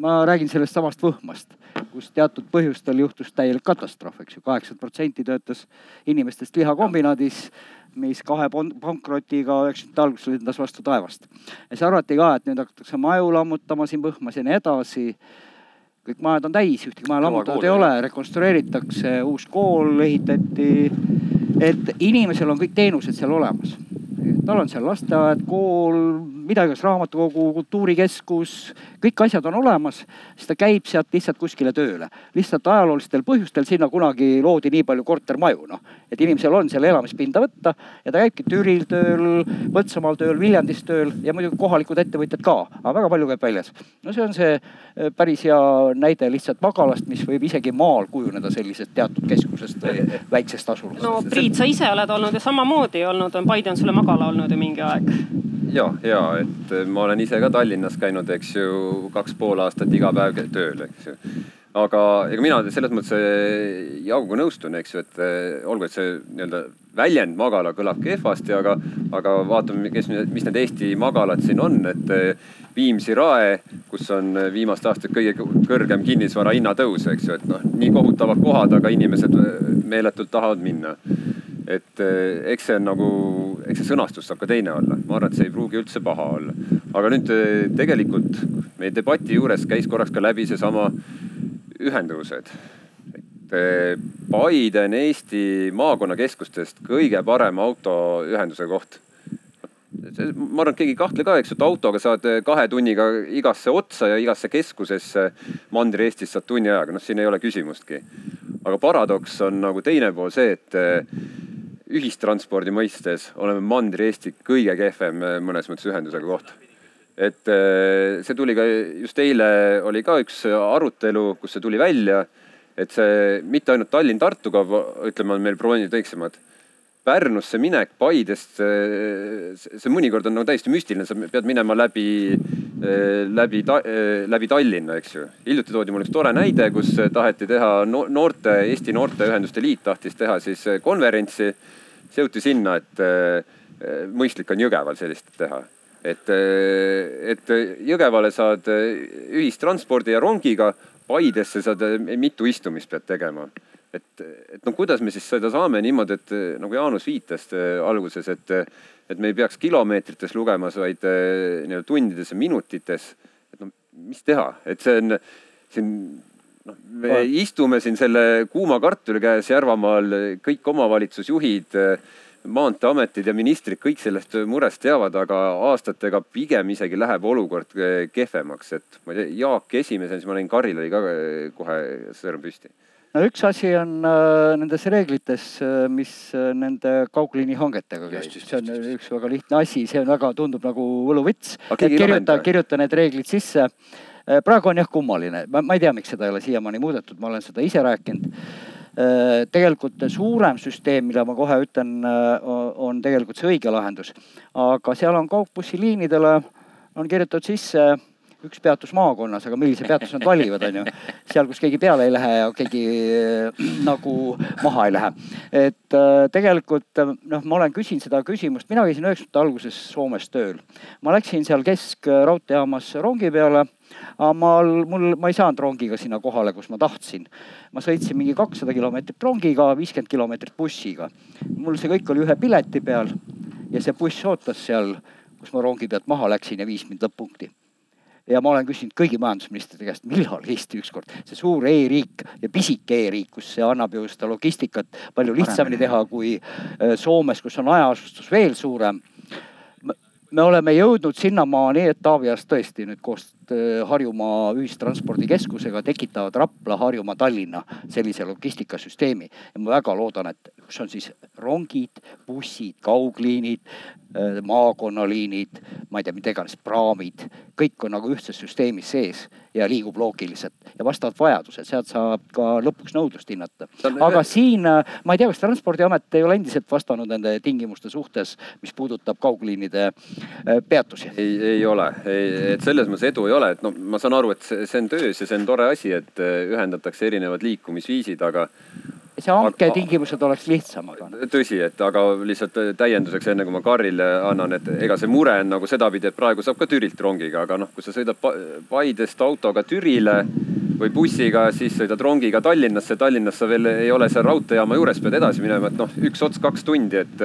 ma räägin sellest samast Võhmast kus teatud põhjustel juhtus täielik katastroof, eks ju, kaheksakümmend protsenti töötas inimestest lihakombinaadis mis kahe pankrotiga üheksakümnendate alguses lendas vastu taevast. ja siis arvati ka, et nüüd hakatakse maju lammutama siin Põhmas ja nii edasi. kõik majad on täis, ühtegi maja lammutatud ei ole, rekonstrueeritakse, uus kool ehitati. et inimesel on kõik teenused seal olemas. Tal on seal lasteaed, kool, mida iganes, raamatukogu, kultuurikeskus, kõik asjad on olemas, siis ta käib sealt lihtsalt kuskile tööle. lihtsalt ajaloolistel põhjustel sinna kunagi loodi nii palju kortermaju, noh. et inimesel on seal elamispinda võtta ja ta käibki Türil tööl, Põltsamaal tööl, Viljandis tööl ja muidugi kohalikud ettevõtjad ka, aga väga palju käib väljas. no see on see eh, päris hea näide lihtsalt magalast, mis võib isegi maal kujuneda sellisest teatud keskusest või väiksest asulast. no Priit, sa ise oled olnud ju samamoodi olnud, Paide on sulle magala olnud ju mingi aeg ja, ja et ma olen ise ka Tallinnas käinud, eks ju, kaks pool aastat iga päev tööl, eks ju. aga ega mina selles mõttes Jauguga nõustun, eks ju, et eh, olgu, et see nii-öelda väljend magala kõlab kehvasti, aga, aga vaatame, kes, mis need Eesti magalad siin on, et eh, Viimsi rae, kus on viimaste aastate kõige kõrgem kinnisvara hinnatõus, eks ju, et noh, nii kohutavad kohad, aga inimesed meeletult tahavad minna et eh, eks see on nagu, eks see sõnastus saab ka teine olla, ma arvan, et see ei pruugi üldse paha olla. aga nüüd eh, tegelikult meie debati juures käis korraks ka läbi seesama ühenduvused. et Paide on Eesti maakonnakeskustest kõige parem autoühenduse koht ma arvan, et keegi ei kahtle ka, eks ju, et autoga saad kahe tunniga igasse otsa ja igasse keskusesse Mandri-Eestis saad tunni ajaga, noh, siin ei ole küsimustki. aga paradoks on nagu teine pool see, et ühistranspordi mõistes oleme Mandri-Eesti kõige kehvem äh, mõnes mõttes ühendusega koht. et äh, see tuli ka just eile oli ka üks arutelu, kus see tuli välja, et see mitte ainult Tallinn-Tartuga, ütleme, on meil broonid väiksemad, Pärnusse minek Paidest, see, see mõnikord on nagu täiesti müstiline, sa pead minema läbi, läbi, läbi Tallinna, eks ju. hiljuti toodi mul üks tore näide, kus taheti teha noorte, Eesti Noorteühenduste Liit tahtis teha siis konverentsi. See jõuti sinna, et mõistlik on Jõgeval sellist teha. Et, et Jõgevale saad ühistranspordi ja rongiga, Paidesse saad mitu istumist pead tegema. Et, et no kuidas me siis seda saame niimoodi, et nagu Jaanus viitas äh, alguses, et, et me ei peaks kilomeetrites lugemas, vaid äh, nii-öelda tundides ja minutites. et noh, mis teha, et see on siin noh, me Va. istume siin selle kuuma kartuli käes Järvamaal, kõik omavalitsusjuhid, maanteeametid ja ministrid, kõik sellest murest teavad, aga aastatega pigem isegi läheb olukord kehvemaks, et ma ei tea, Jaak esimesena, siis ma nägin, Karil oli ka kohe sõrm püsti no üks asi on äh, nendes reeglites, äh, mis äh, nende kaugliini hangetega käib, see on just, üks väga lihtne asi, see on väga, tundub nagu võluvits. kirjuta, kirjuta need reeglid sisse. Äh, praegu on jah kummaline, ma ei tea, miks seda ei ole siiamaani muudetud, ma olen seda ise rääkinud. Äh, tegelikult suurem süsteem, mille ma kohe ütlen, on tegelikult see õige lahendus. aga seal on kaugbussiliinidele on kirjutatud sisse üks peatus maakonnas, aga millise peatuse nad valivad, on ju. seal, kus keegi peale ei lähe ja keegi äh, nagu maha ei lähe. et äh, tegelikult noh, ma olen küsinud seda küsimust, mina käisin üheksakümnendate alguses Soomes tööl. ma läksin seal keskraudteejaamas rongi peale aga ma, mul, ma ei saanud rongiga sinna kohale, kus ma tahtsin. ma sõitsin mingi kakssada kilomeetrit rongiga, viiskümmend kilomeetrit bussiga. mul see kõik oli ühe pileti peal ja see buss ootas seal, kus ma rongi pealt maha läksin ja viis mind lõpp-punkti ja ma olen küsinud kõigi majandusministrite käest, millal Eesti ükskord, see suur e-riik ja pisike e-riik, kus see annab ju seda logistikat palju lihtsamini teha kui äh, Soomes, kus on hajaasustus veel suurem. Me oleme jõudnud sinnamaani, et Taavi Aas tõesti nüüd koos äh, Harjumaa ühistranspordikeskusega tekitavad Rapla, Harjumaa, Tallinna sellise logistikasüsteemi. ja ma väga loodan, et kus on siis rongid, bussid, kaugliinid, Äh, maakonnaliinid, ma ei tea, mida iganes, praamid, kõik on nagu ühtses süsteemis sees ja liigub loogiliselt ja vastavalt vajadusel, sealt saab ka lõpuks nõudlust hinnata. aga siin, äh, ma ei tea, kas Transpordiamet ei ole endiselt vastanud nende tingimuste suhtes, mis puudutab kaugliinide peatusi? ei, ei ole, et selles mõttes edu ei ole, et no ma saan aru, et see, see on töös ja see on tore asi, et ühendatakse erinevad liikumisviisid, aga see hanketingimused oleks lihtsamad. tõsi, et aga lihtsalt täienduseks, enne kui ma Karrile annan, et ega see mure on nagu sedapidi, et praegu saab ka Türilt rongiga, aga noh, kui sa sõidad Paidest autoga Türile või bussiga, siis sõidad rongiga Tallinnasse. Tallinnas sa veel ei ole seal raudteejaama juures, pead edasi minema, et noh, üks ots kaks tundi, et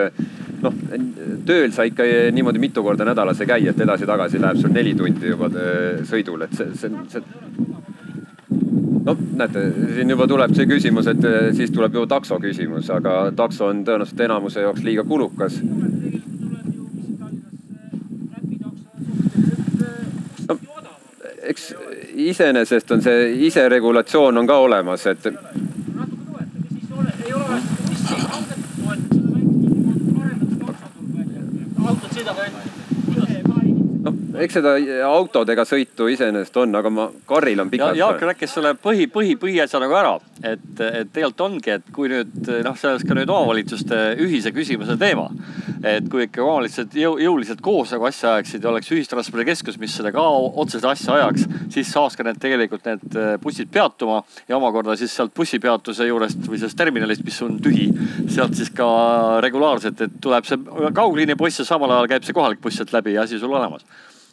noh, tööl sa ikka niimoodi mitu korda nädalas ei käi, et edasi-tagasi läheb sul neli tundi juba äh, sõidul, et see, see, see noh, näete, siin juba tuleb see küsimus, et eh, siis tuleb ju takso küsimus, aga takso on tõenäoliselt enamuse jaoks liiga kulukas. Eks iseenesest on see iseregulatsioon on ka olemas, et. ainult eks seda autodega sõitu iseenesest on, aga ma, Karil on pikalt ja,. Jaak rääkis selle põhi, põhi, põhiasja nagu ära, et, et tegelikult ongi, et kui nüüd noh, see oleks ka nüüd omavalitsuste ühise küsimuse teema. Et kui ikka omavalitsused jõu, jõuliselt koos nagu asja ajaksid ja oleks ühistranspordikeskus, mis seda ka otseselt asja ajaks, siis saaks ka need tegelikult need äh, bussid peatuma ja omakorda siis sealt bussipeatuse juurest või sellest terminalist, mis on tühi, sealt siis ka regulaarselt, et tuleb see kaugliinibuss ja samal ajal käib see kohalik buss sealt läbi ja asi sul olemas.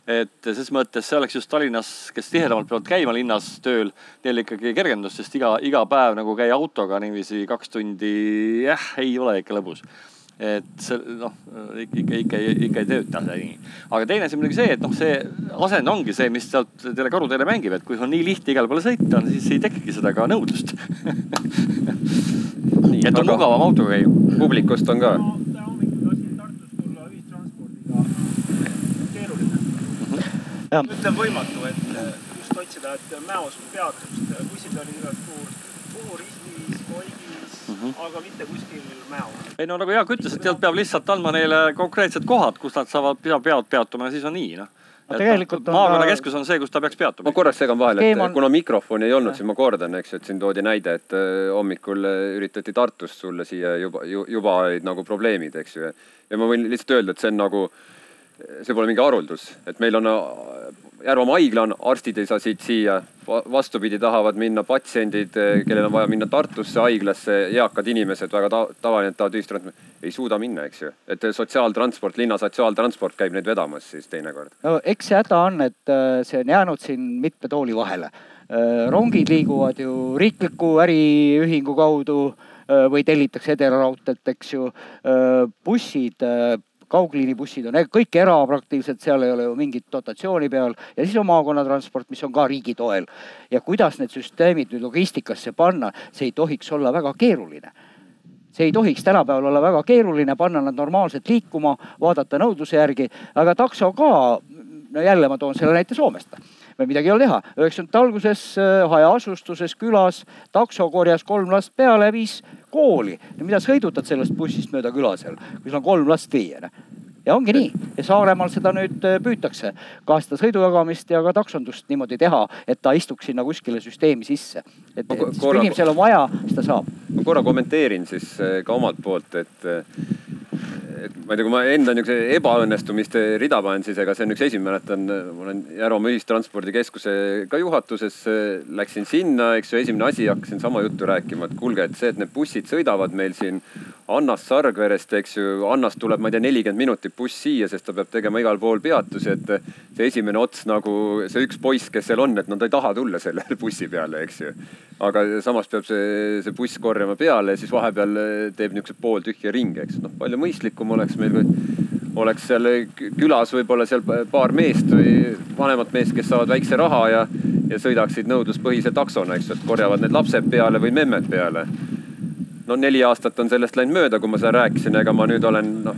Et ses mõttes see oleks just Tallinnas, kes tihedamalt peavad käima linnas tööl, neil ikkagi kergendus, sest iga, iga päev nagu käia autoga niiviisi kaks tundi, jah, ei ole ikka lõbus et see noh, ikka, ikka, ikka ei tööta see nii. aga teine asi muidugi see, et noh, see asend ongi see, mis sealt teile karuteele mängib, et kui on nii lihtne igale poole sõita, siis ei tekigi seda ka nõudlust. Et on mugavam autoga käia. publikust on ka. Ütleme võimatu, et äh, just otsida, et Mäos peatust, bussid olid igal pool, Puhur, Islis, Koigis mm, -hmm. aga mitte kuskil Mäos. ei no nagu Jaak ütles, et sealt peab lihtsalt andma neile konkreetsed kohad, kus nad saavad, peavad peatuma ja siis on nii noh tegelikult on maakonnakeskus on see, kus ta peaks peatuma. ma korraks segan vahele, et on... kuna mikrofoni ei olnud, siis ma kordan, eks ju, et siin toodi näide, et äh, hommikul äh, üritati Tartust sulle siia juba, juba olid nagu probleemid, eks ju. ja ma võin lihtsalt öelda, et see on nagu, see pole mingi haruldus, et meil on Järvamaa haigla on, arstid ei saa siit siia, vastupidi, tahavad minna patsiendid, kellel on vaja minna Tartusse haiglasse, eakad inimesed, väga ta tavaline, et tahavad ühistransporti, ei suuda minna, eks ju. et sotsiaaltransport, linna sotsiaaltransport käib neid vedamas siis teinekord. no eks see häda on, et äh, see on jäänud siin mitme tooli vahele. Rongid liiguvad ju riikliku äriühingu kaudu või tellitakse Edelaraudteelt, eks ju. bussid kaugliinibussid on kõik era praktiliselt, seal ei ole ju mingit dotatsiooni peal ja siis on maakonnatransport, mis on ka riigi toel. ja kuidas need süsteemid nüüd logistikasse panna, see ei tohiks olla väga keeruline see ei tohiks tänapäeval olla väga keeruline, panna nad normaalselt liikuma, vaadata nõudluse järgi, aga takso ka, no jälle ma toon selle näite Soomest midagi ei ole teha. üheksakümnendate alguses äh, hajaasustuses külas takso korjas kolm last peale, viis kooli. mida sõidutad sellest bussist mööda küla seal, kui sul on kolm last viia noh ja ongi nii ja Saaremaal seda nüüd äh, püütakse ka seda sõidujagamist ja ka taksondust niimoodi teha, et ta istuks sinna kuskile süsteemi sisse. Et, et siis kui inimesel on vaja, siis ta saab. ma korra kommenteerin siis äh, ka omalt poolt, et et ma ei tea, kui ma enda niisuguse ebaõnnestumiste rida panen, siis ega see on üks esimene, mäletan, ma olen Järvamaa Ühistranspordikeskuse ka juhatuses, läksin sinna, eks ju, esimene asi, hakkasin sama juttu rääkima, et kuulge, et see, et need bussid sõidavad meil siin Annast Sargverest, eks ju, Annast tuleb, ma ei tea, nelikümmend minutit buss siia, sest ta peab tegema igal pool peatusi, et see esimene ots nagu see üks poiss, kes seal on, et no ta ei taha tulla selle bussi peale, eks ju. Aga samas peab see, see buss korjama peale ja siis vahepeal teeb niisuguse pooltühja ringi, eks. Noh, palju mõistlikum oleks meil, kui oleks seal külas võib-olla seal paar meest või vanemat meest, kes saavad väikse raha ja, ja sõidaksid nõudluspõhise taksona, eks. Ju, et korjavad need lapsed peale või memmed peale. No neli aastat on sellest läinud mööda, kui ma seda rääkisin, ega ma nüüd olen noh,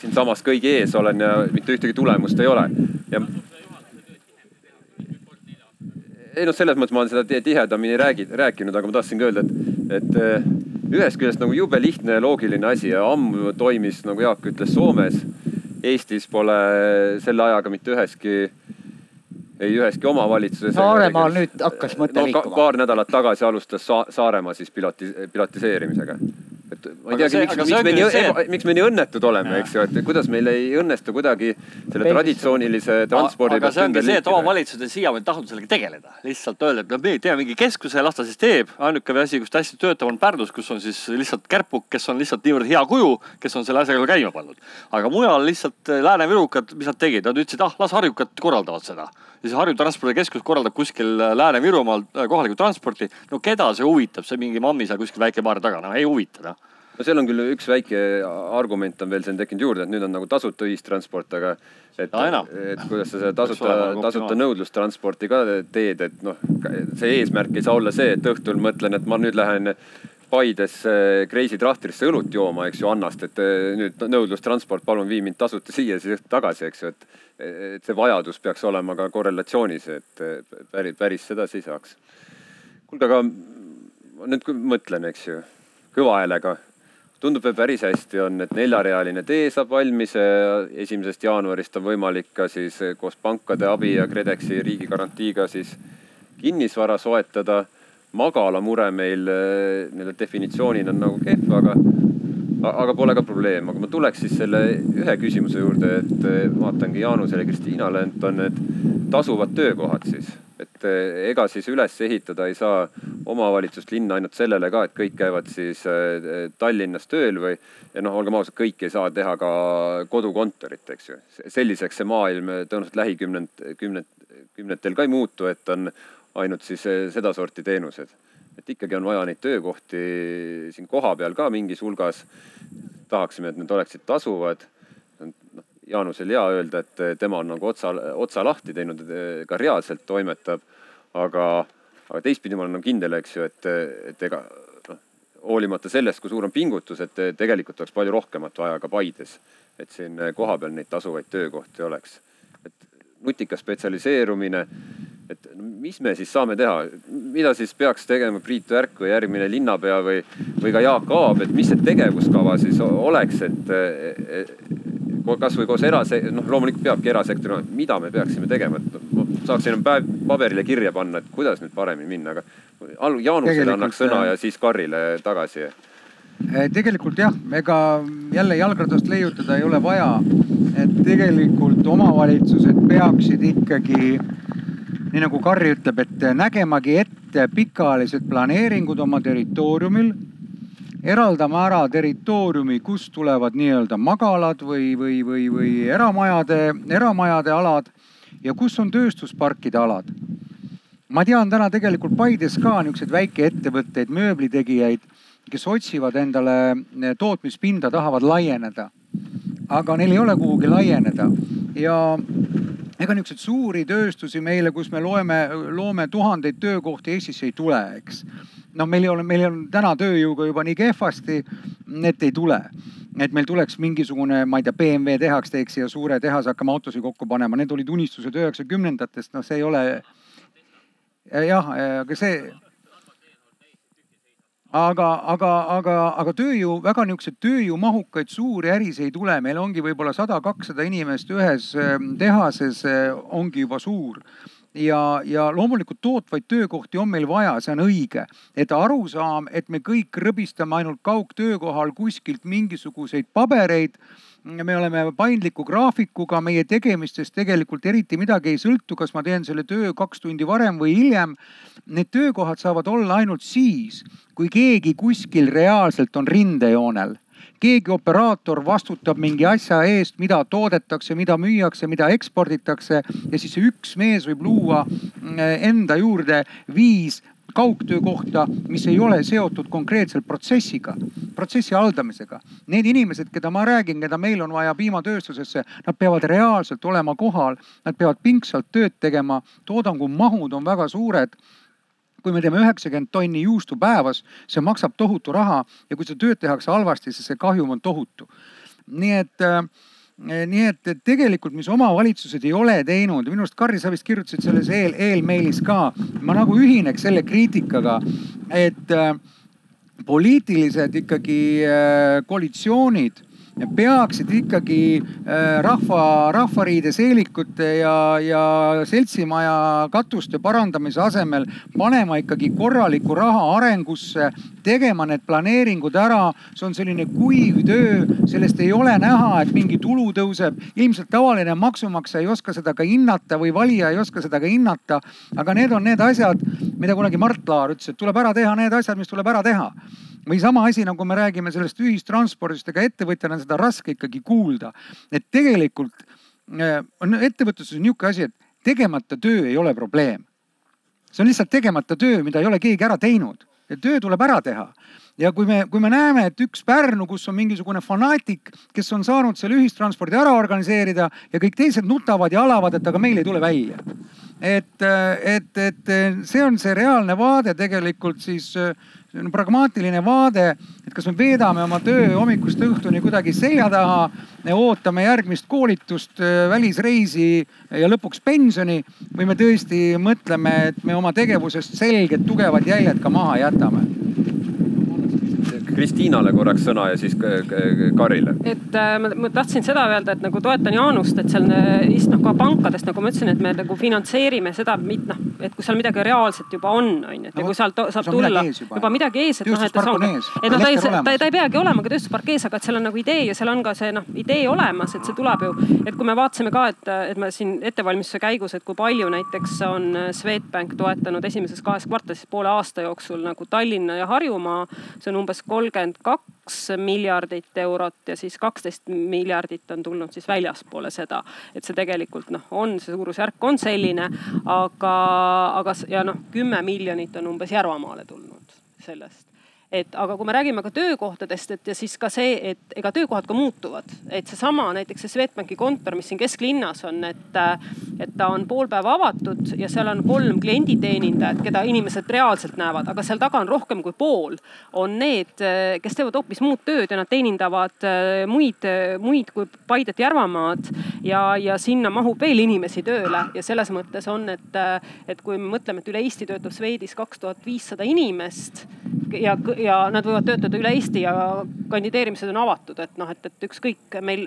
siinsamas kõigi ees olen ja mitte ühtegi tulemust ei ole. ja ei noh, selles mõttes ma olen seda tihedamini räägi-, rääkinud, aga ma tahtsingi öelda, et, et eh, ühest küljest nagu jube lihtne ja loogiline asi ja ammu toimis, nagu Jaak ütles, Soomes. Eestis pole selle ajaga mitte üheski ei üheski omavalitsuses. Saaremaal nüüd hakkas mõte no, liikuma. paar nädalat tagasi alustas Sa Saaremaa siis piloti, pilotiseerimisega. Et ma ei teagi, miks, miks me nii see..., miks me nii õnnetud oleme, eks ju, et kuidas meil ei õnnestu kuidagi selle traditsioonilise transpordi. aga see ongi see, et omavalitsused ei siiamaani tahtnud sellega tegeleda. lihtsalt öelda, et no me teeme mingi keskuse, las ta siis teeb. ainuke asi, kus ta hästi töötab, on Pärnus, kus on siis lihtsalt kärpuk, kes on lihtsalt niivõrd hea kuju, kes on selle asjaga käima pannud. aga mujal lihtsalt lääne-virukad, mis nad tegid, nad ütlesid, ah las harjukad korraldavad seda ja see Harju Transpordikeskus korraldab kuskil äh, Lääne-Virumaal äh, kohalikku transporti. no keda see huvitab, see mingi mammi seal kuskil väike-maare taga, no ei huvita noh no seal on küll üks väike argument on veel siin tekkinud juurde, et nüüd on nagu tasuta ühistransport, aga et, et kuidas sa seda tasuta, tasuta nõudlustransporti ka teed, et noh, see eesmärk ei saa olla see, et õhtul mõtlen, et ma nüüd lähen Paides Kreisi trahtrisse õlut jooma, eks ju, Annast, et nüüd nõudlustransport, palun vii mind tasuta siia, siis tagasi, eks ju, et et see vajadus peaks olema ka korrelatsioonis, et päris, päris sedasi ei saaks. kuulge, aga nüüd mõtlen, eks ju, kõva häälega. Tundub, et päris hästi on, et neljarealine tee saab valmis. esimesest jaanuarist on võimalik ka siis koos pankade abi ja KredExi riigigarantiiga siis kinnisvara soetada. magalamure meil nii-öelda definitsioonina on nagu kehv, aga aga pole ka probleem, aga ma tuleks siis selle ühe küsimuse juurde, et eh, vaatangi Jaanusele ja Kristiinale, et on need tasuvad töökohad siis. et eh, ega siis üles ehitada ei saa omavalitsust, linna ainult sellele ka, et kõik käivad siis eh, Tallinnas tööl või. ja noh, olgem ausad, kõik ei saa teha ka kodukontorit, eks ju. selliseks see maailm tõenäoliselt lähikümnend, kümnend, kümnetel ka ei muutu, et on ainult siis sedasorti teenused et ikkagi on vaja neid töökohti siin kohapeal ka mingis hulgas. tahaksime, et need oleksid tasuvad. noh, Jaanusel hea öelda, et tema on nagu otsa, otsa lahti teinud, ka reaalselt toimetab. aga, aga teistpidi ma olen nagu kindel, eks ju, et, et ega noh, hoolimata sellest, kui suur on pingutus, et tegelikult oleks palju rohkemat vaja ka Paides. et siin kohapeal neid tasuvaid töökohti oleks. et nutika spetsialiseerumine et mis me siis saame teha, mida siis peaks tegema Priit Värk või järgmine linnapea või, või ka Jaak Aab, et mis see tegevuskava siis oleks, et kasvõi koos erase-, noh loomulikult peabki erasektor, mida me peaksime tegema, et ma saaksin enam päev paberile kirja panna, et kuidas nüüd paremini minna, aga Jaanusele annaks sõna ja siis Karrile tagasi. Eh, tegelikult jah, ega jälle jalgratast leiutada ei ole vaja. et tegelikult omavalitsused peaksid ikkagi, nii nagu Karri ütleb, et nägemagi ette pikaajalised planeeringud oma territooriumil. eraldama ära territooriumi, kust tulevad nii-öelda magalad või, või, või, või eramajade, eramajade alad ja kus on tööstusparkide alad. ma tean täna tegelikult Paides ka niisuguseid väikeettevõtteid, mööblitegijaid kes otsivad endale tootmispinda, tahavad laieneda. aga neil ei ole kuhugi laieneda ja ega niisuguseid suuri tööstusi meile, kus me loeme, loome tuhandeid töökohti Eestisse ei tule, eks. noh, meil ei ole, meil on täna tööjõuga juba nii kehvasti, et ei tule et meil tuleks mingisugune, ma ei tea, BMW tehas teeks siia suure tehase, hakkame autosid kokku panema, need olid unistused üheksakümnendatest, noh, see ei ole. jah, aga see aga, aga, aga, aga tööjõu, väga niisuguseid tööjõumahukaid suuri ärisid ei tule, meil ongi võib-olla sada, kakssada inimest ühes ähm, tehases äh, ongi juba suur ja, ja loomulikult tootvaid töökohti on meil vaja, see on õige. et arusaam, et me kõik rõbistame ainult kaugtöökohal kuskilt mingisuguseid pabereid me oleme paindliku graafikuga, meie tegemistest tegelikult eriti midagi ei sõltu, kas ma teen selle töö kaks tundi varem või hiljem. Need töökohad saavad olla ainult siis, kui keegi kuskil reaalselt on rindejoonel keegi operaator vastutab mingi asja eest, mida toodetakse, mida müüakse, mida eksporditakse ja siis üks mees võib luua mm, enda juurde viis kaugtöökohta, mis ei ole seotud konkreetselt protsessiga, protsessi haldamisega. Need inimesed, keda ma räägin, keda meil on vaja piimatööstusesse, nad peavad reaalselt olema kohal, nad peavad pingsalt tööd tegema, toodangu mahud on väga suured kui me teeme üheksakümmend tonni juustu päevas, see maksab tohutu raha ja kui seda tööd tehakse halvasti, siis see kahjum on tohutu. nii et äh, nii et, et tegelikult, mis omavalitsused ei ole teinud, minu arust Karri, sa vist kirjutasid selles eel, eelmeilis ka, ma nagu ühineks selle kriitikaga, et äh, poliitilised ikkagi äh, koalitsioonid peaksid ikkagi äh, rahva, rahvariide seelikute ja, ja seltsimaja katuste parandamise asemel panema ikkagi korralikku raha arengusse, tegema need planeeringud ära. see on selline kuiv töö, sellest ei ole näha, et mingi tulu tõuseb. ilmselt tavaline maksumaksja ei oska seda ka hinnata või valija ei oska seda ka hinnata. aga need on need asjad, mida kunagi Mart Laar ütles, et tuleb ära teha need asjad, mis tuleb ära teha või sama asi, nagu me räägime sellest ühistranspordist, ega ettevõtjana on seda raske ikkagi kuulda. et tegelikult äh, on ettevõtluses niisugune asi, et tegemata töö ei ole probleem. see on lihtsalt tegemata töö, mida ei ole keegi ära teinud ja töö tuleb ära teha ja kui me, kui me näeme, et üks Pärnu, kus on mingisugune fanaatik, kes on saanud selle ühistranspordi ära organiseerida ja kõik teised nutavad ja alavad, et aga meil ei tule välja. et, et, et see on see reaalne vaade tegelikult siis selline pragmaatiline vaade, et kas me veedame oma töö hommikust õhtuni kuidagi selja taha, ootame järgmist koolitust, välisreisi ja lõpuks pensioni või me tõesti mõtleme, et me oma tegevusest selged tugevad jäljed ka maha jätame Kristiinale korraks sõna ja siis Karile. et äh, ma, ma tahtsin seda öelda, et nagu toetan Jaanust, et seal noh ka pankadest, nagu ma ütlesin, et me nagu finantseerime seda, noh, et kui seal midagi reaalselt juba on, on ju, et ja kui sealt saab tulla juba, juba midagi ees, et noh, et see on, et noh, ta ei, ta, ta ei peagi olema ka tööstuspark ees, aga et seal on nagu idee ja seal on ka see noh, idee olemas, et see tuleb ju, et kui me vaatasime ka, et, et me siin ettevalmistuse käigus, et kui palju näiteks on Swedbank toetanud esimeses kahes kvartalis poole aasta jooksul nagu Tallinna ja Harjumaa, see on umbes kolm kolmkümmend kaks miljardit eurot ja siis kaksteist miljardit on tulnud siis väljaspoole seda. et see tegelikult noh, on see suurusjärk on selline, aga, aga ja noh, kümme miljonit on umbes Järvamaale tulnud sellest et aga kui me räägime ka töökohtadest, et ja siis ka see, et ega töökohad ka muutuvad, et seesama näiteks see Swedbanki kontor, mis siin kesklinnas on, et, et ta on pool päeva avatud ja seal on kolm klienditeenindajat, keda inimesed reaalselt näevad, aga seal taga on rohkem kui pool, on need, kes teevad hoopis muud tööd ja nad teenindavad äh, muid, muid kui Paidet, Järvamaad ja, ja sinna mahub veel inimesi tööle. Ja selles mõttes on, et, et kui me mõtleme, et üle Eesti töötab Swedis kaks tuhat viissada inimest ja, ja nad võivad töötada üle Eesti ja kandideerimised on avatud, et noh, et, et ükskõik meil,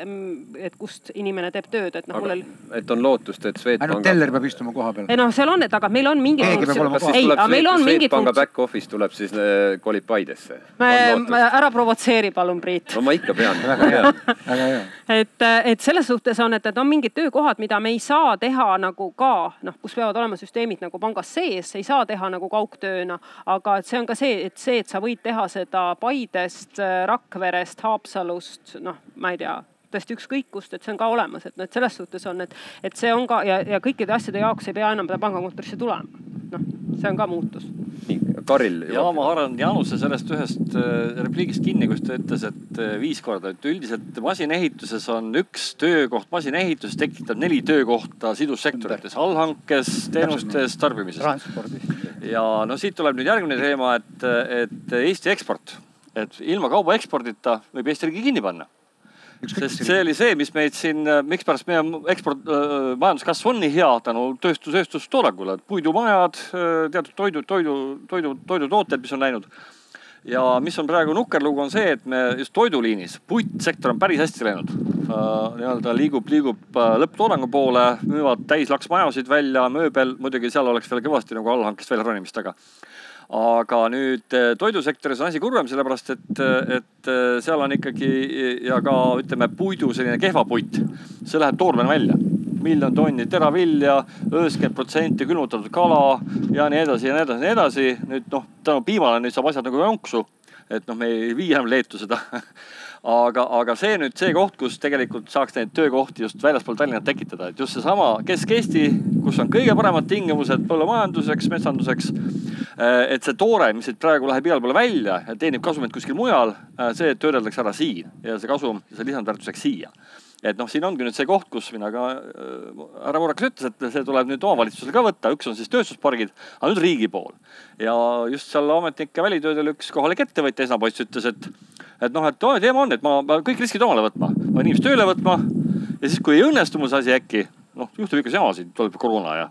et kust inimene teeb tööd, et noh, mul oli. et on lootust, et Swedbank. ainult teller peab istuma koha peal. ei noh, seal on, et aga meil on mingi. keegi peab olema kas siis tuleb Swedbanka back office tuleb siis äh, kolib Paidesse? ära provotseeri palun, Priit. no ma ikka pean. väga hea, väga hea. et, et selles suhtes on, et, et on mingid töökohad, mida me ei saa teha nagu ka noh, kus peavad olema süsteemid nagu pangas sees, ei saa teha nagu kaugtööna, aga et see on ka see, et see, et sa võid teha seda Paidest, Rakverest, Haapsalust, noh, ma ei tea tõesti ükskõik kust, et see on ka olemas, et noh, et selles suhtes on, et, et see on ka ja, ja kõikide asjade jaoks ei pea enam pangakontorisse tulema. noh, see on ka muutus. Karil. ja ma haaran Jaanuse sellest ühest äh, repliigist kinni, kus ta ütles, et äh, viis korda, et üldiselt masinehituses on üks töökoht, masinehituses tekitab neli töökohta sidussektorites, allhankes, teenustes, tarbimises. transpordis. ja no siit tuleb nüüd järgmine teema, et, et Eesti eksport, et ilma kauba ekspordita võib Eesti riigi kinni panna sest see oli see, mis meid siin, mikspärast meie eksport äh,, majanduskasv on nii hea tänu tööstus, tööstustoodangule, puidumajad, teatud toidu, toidu, toidu, toidutooted, mis on läinud. ja mis on praegu nukker lugu, on see, et me just toiduliinis, puitsektor on päris hästi läinud äh,. nii-öelda liigub, liigub lõpptoodangu poole, müüvad täislaksmajasid välja, mööbel, muidugi seal oleks veel kõvasti nagu allhankest välja ronimist, aga aga nüüd eh, toidusektoris on asi kurvem, sellepärast et, et eh, seal on ikkagi ja ka ütleme, puidu selline kehva puit, see läheb toormena välja. miljon tonni teravilja, üheksakümmend protsenti külmutatud kala ja nii edasi ja nii edasi ja nii edasi. nüüd noh, tänu piimale nüüd saab asjad nagu jonksu. Et noh, me ei vii enam Leetu seda aga, aga see nüüd see koht, kus tegelikult saaks neid töökohti just väljaspool Tallinnat tekitada, et just seesama Kesk-Eesti, kus on kõige paremad tingimused põllumajanduseks, metsanduseks. Eh, et see toore, mis siit praegu läheb igale poole välja ja teenib kasumit kuskil mujal, eh, see töödeldakse ära siin ja see kasum, see lisandväärtus jääks siia et noh, siin ongi nüüd see koht, kus mina ka äh,, härra Murakas ütles, et see tuleb nüüd omavalitsusel ka võtta, üks on siis tööstuspargid, aga nüüd riigi pool. ja just seal ametnike välitöödel üks kohalik ettevõtja Esmapost ütles, et, et noh, et oh, teema on, et ma, ma kõik riskid omale võtma, ma pean inimest tööle võtma. ja siis, kui ei õnnestu mul see asi äkki, noh juhtub ikka jamasid, tuleb koroona ja,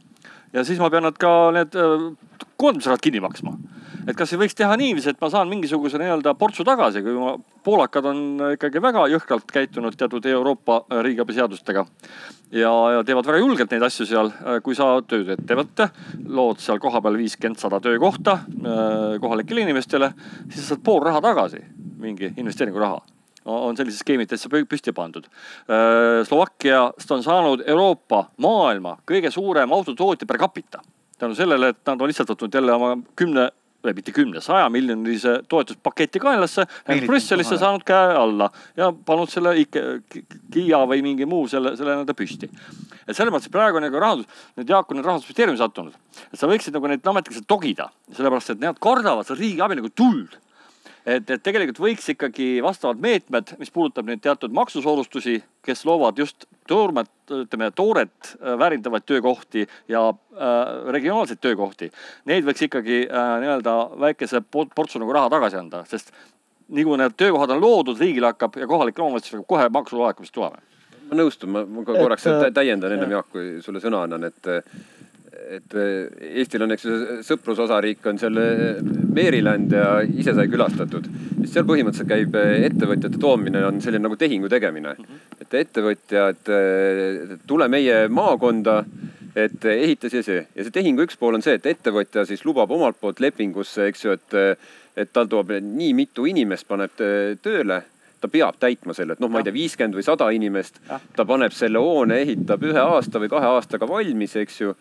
ja siis ma pean nad ka need äh, koondamisrahad kinni maksma et kas ei võiks teha niiviisi, et ma saan mingisuguse nii-öelda portsu tagasi, kui ma, poolakad on ikkagi väga jõhkralt käitunud teatud Euroopa riigiabi seadustega. ja, ja teevad väga julgelt neid asju seal, kui sa tööd ette võtta, lood seal kohapeal viiskümmend, sada töökohta äh, kohalikele inimestele, siis sa saad pool raha tagasi, mingi investeeringuraha on sellised skeemid täitsa püsti pandud. Äh, Slovakkiast on saanud Euroopa, maailma kõige suurem autotootja per capita tänu sellele, et nad on lihtsalt võtnud jälle oma kümne või mitte kümne, saja miljonilise toetuspaketi kaenlasse, Brüsselisse saanud käe alla ja pannud selle Kiia või mingi muu selle, selle nii-öelda püsti. et selles mõttes praegu nagu rahandus, nüüd Jaak on rahandusministeeriumi sattunud, et sa võiksid nagu neid ametlikult togida, sellepärast et nad kardavad seda riigiabi nagu tuld et, et tegelikult võiks ikkagi vastavad meetmed, mis puudutab neid teatud maksusoodustusi, kes loovad just toormet, ütleme tooret äh, väärindavaid töökohti ja äh, regionaalseid töökohti. Neid võiks ikkagi äh, nii-öelda väikese portsu nagu raha tagasi anda, sest nii kui need töökohad on loodud, riigil hakkab ja kohalikel omavalitsustel hakkab kohe maksulaekumist tulema. ma nõustun, ma, korraks et, äh, täiendan ennem Jaak, kui sulle sõna annan, et et eh, Eestil on, eks ju, sõprusosariik on seal eh, Maryland ja ise sai külastatud. siis seal põhimõtteliselt käib eh, ettevõtjate toomine on selline nagu tehingu tegemine. et ettevõtjad, tule meie maakonda, et ehita see, see ja see tehingu üks pool on see, et ettevõtja siis lubab omalt poolt lepingusse, eks ju, et, et tal tuleb nii mitu inimest, paneb tööle. Ta peab täitma selle, et noh, ma ei tea, viiskümmend või sada inimest, ta paneb selle hoone, ehitab ühe aasta või kahe aastaga valmis, eks ju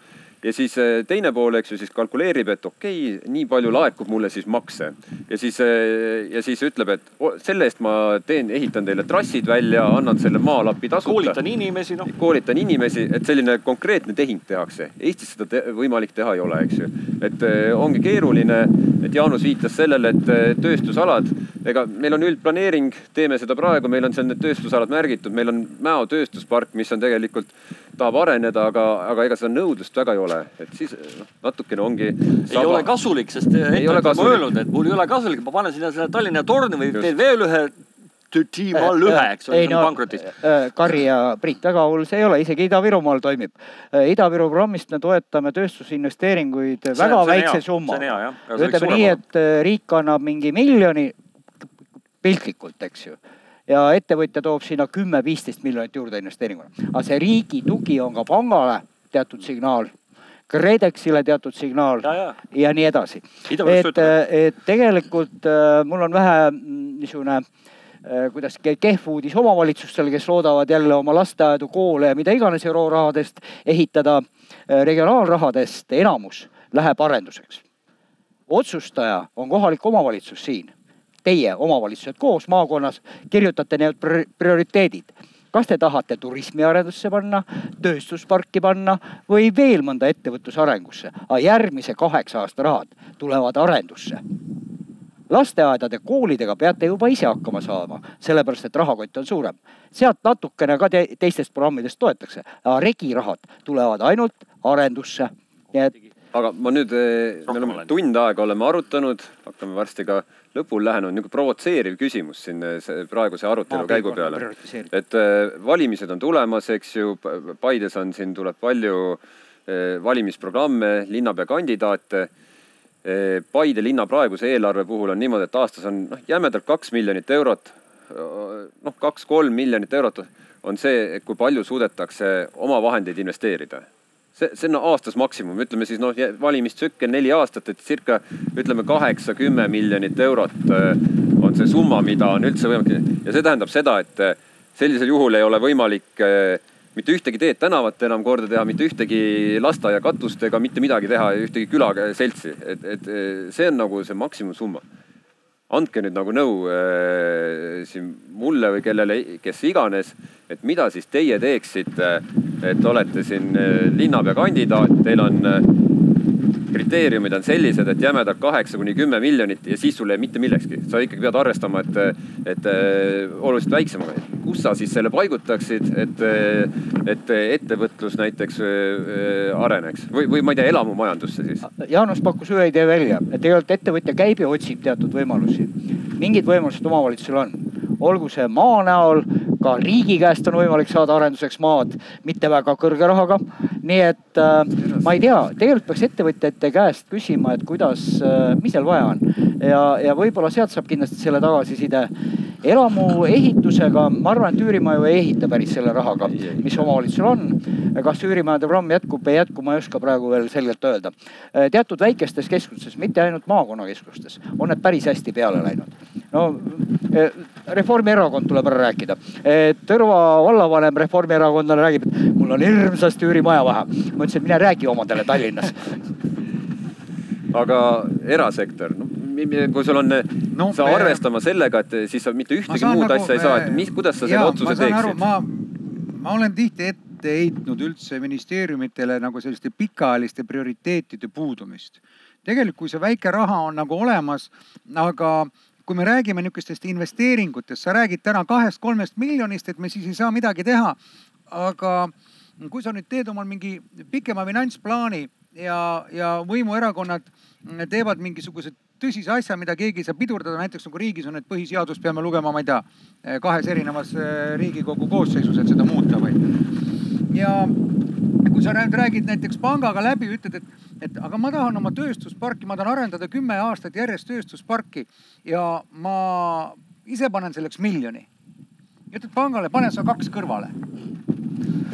ja siis äh, teine pool, eks ju, siis kalkuleerib, et okei okay,, nii palju laekub mulle siis makse. ja siis, äh, ja siis ütleb, et selle eest ma teen, ehitan teile trassid välja, annan selle maalapi tasuta. koolitan inimesi, noh. koolitan inimesi, et selline konkreetne tehing tehakse. Eestis seda te võimalik teha ei ole, eks ju. et äh, ongi keeruline, et Jaanus viitas sellele, et tööstusalad, ega meil on üldplaneering, teeme seda praegu, meil on seal need tööstusalad märgitud, meil on Mäo tööstuspark, mis on tegelikult, tahab areneda, aga, aga ega seda nõudlust väga ei ole ole, et siis noh, natukene ongi. ei ole kasulik, sest ettevõtjad on öelnud, et mul ei ole kasulik, ma panen sinna selle Tallinna torni või teen veel ühe tiim all ühe, eks ole, see on pankrotis. Äh, Kari ja Priit, väga hull see ei ole, isegi Ida-Virumaal toimib. Äh, Ida-Viru programmist me toetame tööstusinvesteeringuid väga väikse summa. ütleme nii, et äh, riik annab mingi miljoni piltlikult, eks ju ja ettevõtja toob sinna kümme-viisteist miljonit juurde investeeringuna. aga see riigi tugi on ka pangale teatud signaal, KredExile teatud signaal Ja, ja. ja nii edasi. Et, et tegelikult äh, mul on vähe mm, niisugune äh, kuidas ke- kehv uudis omavalitsustele, kes loodavad jälle oma lasteaedu, koole ja mida iganes eurorahadest ehitada. regionaalrahadest enamus läheb arenduseks. otsustaja on kohalik omavalitsus siin. Teie omavalitsused koos maakonnas kirjutate need pri- prioriteedid kas te tahate turismiarendusse panna, tööstusparki panna või veel mõnda ettevõtluse arengusse, aga järgmise kaheksa aasta rahad tulevad arendusse. lasteaedade, koolidega peate juba ise hakkama saama, sellepärast et rahakott on suurem. sealt natukene ka te teistest programmidest toetakse, aga regirahad tulevad ainult arendusse. nii et aga ma nüüd, me Rohkem oleme tund aega oleme arutanud, hakkame varsti ka lõpule lähenenud, niisugune provotseeriv küsimus siin see praeguse arutelu käigu peale. et äh, valimised on tulemas, eks ju, Paides on siin, tuleb palju valimisprogramme, linnapeakandidaate. Paide linna praeguse eelarve puhul on niimoodi, et aastas on noh, jämedalt kaks miljonit eurot. noh, kaks-kolm miljonit eurot on see, kui palju suudetakse omavahendeid investeerida see, see on aastas maksimum, ütleme siis noh, valimistsükkel neli aastat, et circa ütleme kaheksa-kümme miljonit eurot äh, on see summa, mida on üldse võimalik ja see tähendab seda, et äh, sellisel juhul ei ole võimalik äh, mitte ühtegi teed tänavat enam korda teha, mitte ühtegi lasteaia katust ega mitte midagi teha, ühtegi külaseltsi, et, et see on nagu see maksimumsumma. Andke nüüd nagu nõu äh, siin mulle või kellele, kes iganes, et mida siis teie teeksite, et olete siin äh, linnapea kandidaat, teil on äh, kriteeriumid on sellised, et jämedalt kaheksa kuni kümme miljonit ja siis sul ei jää mitte millekski. sa ikkagi pead arvestama, et, et äh, oluliselt väiksemaga. kus sa siis selle paigutaksid, et, et ettevõtlus näiteks äh, areneks või, või ma ei tea, elamumajandusse siis? Jaanus pakkus ühe idee välja, et tegelikult ettevõtja käib ja otsib teatud võimalusi. mingid võimalused omavalitsusel on, olgu see maa näol, ka riigi käest on võimalik saada arenduseks maad, mitte väga kõrge rahaga. nii et äh, ma ei tea, tegelikult peaks ettevõtjate käest küsima, et kuidas äh,, mis neil vaja on ja, ja võib-olla sealt saab kindlasti selle tagasiside. elamu ehitusega, ma arvan, et üürimaju ei ehita päris selle rahaga, mis omavalitsusel on. kas üürimajade programm jätkub ei jätku, ma ei oska praegu veel selgelt öelda. teatud väikestes keskustes, mitte ainult maakonnakeskustes, on need päris hästi peale läinud. no eh, Reformierakond tuleb ära rääkida. Tõrva vallavanem reformierakondlane räägib, et mul on hirmsasti üürimaja vaja. ma ütlesin, et mine räägi omadele Tallinnas. Aga erasektor, no kui sul on no, sa arvestama sellega, et siis sa mitte ühtegi muud nagu, asja ei saa, et mis, kuidas sa selle otsuse teeksid? ma, ma olen tihti ette heitnud üldse ministeeriumitele nagu selliste pikaajaliste prioriteetide puudumist. tegelikult, kui see väike raha on nagu olemas, aga kui me räägime niisugustest investeeringutest, sa räägid täna kahest-kolmest miljonist, et me siis ei saa midagi teha. aga kui sa nüüd teed omal mingi pikema finantsplaani ja, ja võimuerakonnad teevad mingisugused tõsise asja, mida keegi ei saa pidurdada, näiteks nagu riigis on, et põhiseadust peame lugema, ma ei tea, kahes erinevas riigikogu koosseisus, et seda muuta või. ja kui sa nüüd räägid näiteks pangaga läbi, ütled, et, et aga ma tahan oma tööstusparki, ma tahan arendada kümme aastat järjest tööstusparki ja ma ise panen selleks miljoni. ütled pangale, pane sa kaks kõrvale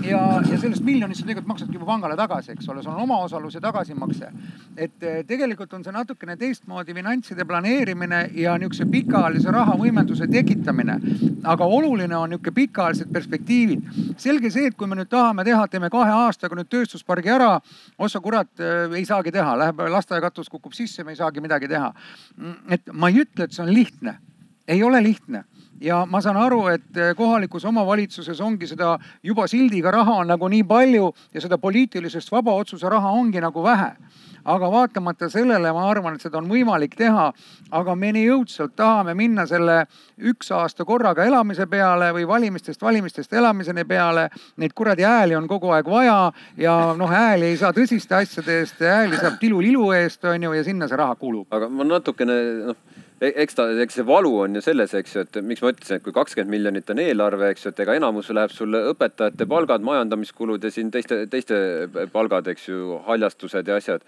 ja, ja sellest miljonist sa tegelikult maksadki juba pangale tagasi, eks ole, sul on omaosaluse tagasimakse. et eh, tegelikult on see natukene teistmoodi finantside planeerimine ja niisuguse pikaajalise rahavõimenduse tekitamine. aga oluline on niisugune pikaajalised perspektiivid. selge see, et kui me nüüd tahame teha, teeme kahe aastaga nüüd tööstuspargi ära, ossa kurat, ei saagi teha, läheb lasteaiakatus kukub sisse, me ei saagi midagi teha. et ma ei ütle, et see on lihtne, ei ole lihtne ja ma saan aru, et kohalikus omavalitsuses ongi seda juba sildiga raha on nagu nii palju ja seda poliitilisest vaba otsuse raha ongi nagu vähe. aga vaatamata sellele ma arvan, et seda on võimalik teha. aga me nii õudselt tahame minna selle üks aasta korraga elamise peale või valimistest valimistest elamiseni peale. Neid kuradi hääli on kogu aeg vaja ja noh, hääli ei saa tõsiste asjade eest, hääli saab tilulilu eest, on ju, ja sinna see raha kulub. aga ma natukene noh eks ta, eks see valu on ju selles, eks ju, et miks ma ütlesin, et kui kakskümmend miljonit on eelarve, eks ju, et ega enamus läheb sulle õpetajate palgad, majandamiskulud ja siin teiste, teiste palgad, eks ju, haljastused ja asjad.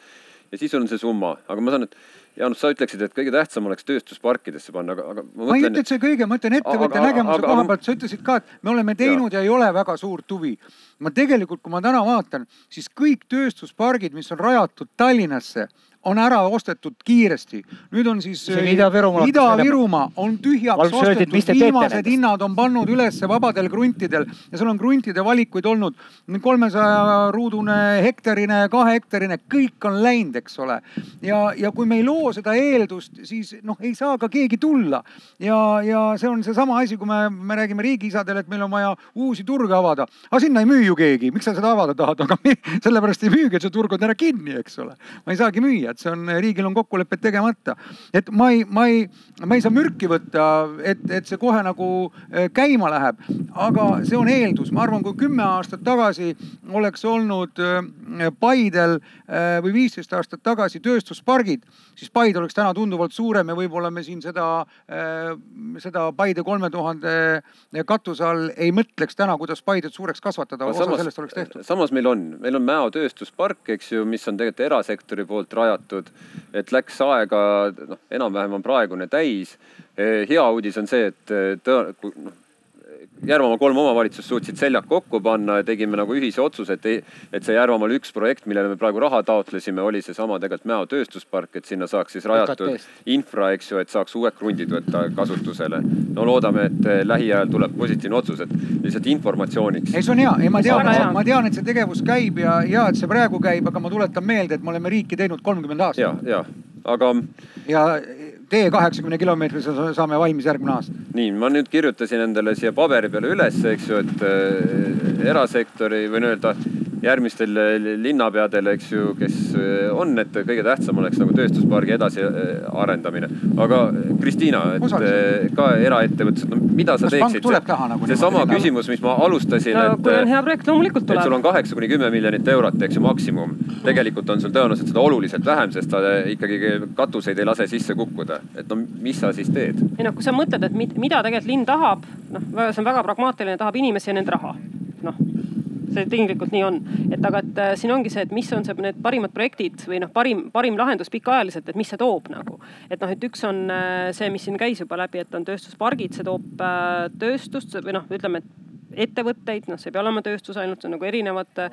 ja siis on see summa, aga ma saan, et Jaanus, sa ütleksid, et kõige tähtsam oleks tööstusparkidesse panna, aga, aga ma ma ei ütle, et see kõige, ma ütlen ettevõtja Aga- nägemuse koha pealt, sa ütlesid ka, et me oleme teinud ja. ja ei ole väga suurt huvi. ma tegelikult, kui ma täna vaatan, siis kõik tööstuspargid, mis on rajatud Tallinnasse, on ära ostetud kiiresti. nüüd on siis hakkas Ida-Virumaa on tühjaks et ostetud viimased hinnad on pannud üles vabadel kruntidel ja seal on kruntide valikuid olnud kolmesaja ruudune hektarine, kahehektarine, kõik on läinud, eks ole. ja, ja kui me ei loo seda eeldust, siis noh, ei saa ka keegi tulla ja, ja see on seesama asi, kui me, me räägime riigiisadele, et meil on vaja uusi turge avada. aga sinna ei müü ju keegi, miks sa seda avada tahad, aga sellepärast ei müügi, et see turg on ära kinni, eks ole. ma ei saagi müüa, et see on, riigil on kokkulepped tegemata. et ma ei, ma ei, ma ei saa mürki võtta, et, et see kohe nagu eh, käima läheb, aga see on eeldus, ma arvan, kui kümme aastat tagasi oleks olnud eh, Paidel eh, või viisteist aastat tagasi tööstuspargid, siis Paide oleks täna tunduvalt suurem ja võib-olla me siin seda, seda Paide kolme tuhande katuse all ei mõtleks täna, kuidas Paidet suureks kasvatada, osa sellest oleks tehtud. samas meil on, meil on Mäo tööstuspark, eks ju, mis on tegelikult erasektori poolt rajatud. Et läks aega, noh, enam-vähem on praegune täis. hea uudis on see, et tõe-, noh, Järvamaa kolm omavalitsust suutsid seljad kokku panna ja tegime nagu ühise otsuse, et et see Järvamaal üks projekt, millele me praegu raha taotlesime, oli seesama tegelikult Mäo tööstuspark, et sinna saaks siis rajatud infra, eks ju, et saaks uued krundid võtta kasutusele. no loodame, et lähiajal tuleb positiivne otsus, et lihtsalt informatsiooniks. Ei, see on hea, ei ma tean ma tean, et see tegevus käib ja hea, et see praegu käib, aga ma tuletan meelde, et me oleme riiki teinud kolmkümmend aastat. Ja, ja, aga ja tee kaheksakümne kilomeetrise saame valmis järgmine aasta. nii, ma nüüd kirjutasin endale siia paberi peale üles, eks ju, et äh, erasektori või nii-öelda järgmistel äh, linnapeadel, eks ju, kes äh, on, et kõige tähtsam oleks nagu tööstuspargi edasiarendamine. aga Kristiina, et Osaliselt. äh, ka eraettevõtlused, no mida sa Kas teeksid tuleb nagu seesama küsimus, mis ma alustasin, no kui on hea projekt, loomulikult et sul tuleb. on kaheksa kuni kümme miljonit eurot, eks ju, maksimum. tegelikult on sul tõenäoliselt seda oluliselt vähem, sest sa ikkagi katuseid ei lase sisse kukkuda. Et no mis sa siis teed? ei noh, kui sa mõtled, et mid- mida tegelikult linn tahab, noh, see on väga pragmaatiline, tahab inimesi ja nende raha. noh, see tinglikult nii on, et aga, et äh, siin ongi see, et mis on see, need parimad projektid või noh, parim, parim lahendus pikaajaliselt, et mis see toob nagu. et noh, et üks on äh, see, mis siin käis juba läbi, et on tööstuspargid, see toob äh, tööstust või noh, ütleme, et ettevõtteid, noh, see ei pea olema tööstus ainult, see on nagu erinevad.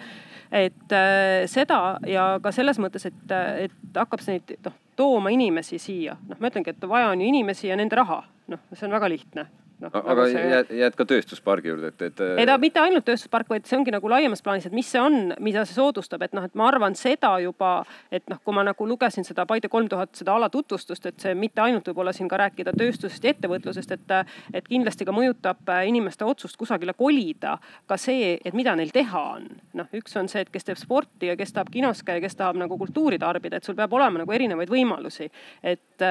et äh, seda ja ka selles mõttes, et, et hakkab see neid noh tooma inimesi siia, noh, ma ütlengi, et vaja on ju inimesi ja nende raha, noh, see on väga lihtne no,. aga jääd, jääd ka tööstuspargi juurde, et, et. ei ta mitte ainult tööstuspark, vaid see ongi nagu laiemas plaanis, et mis see on, mida see soodustab, et noh, et ma arvan seda juba, et noh, kui ma nagu lugesin seda Paide kolm tuhat seda alatutvustust, et see mitte ainult võib-olla siin ka rääkida tööstusest ja ettevõtlusest, et, et kindlasti ka mõjutab äh, inimeste otsust kusagile kolida ka see, et mida neil teha on. noh, üks on see, et kes teeb sporti ja kes tahab kinos käia, kes tahab nagu kultuuri tarbida, et sul peab olema nagu erinevaid võimalusi. et,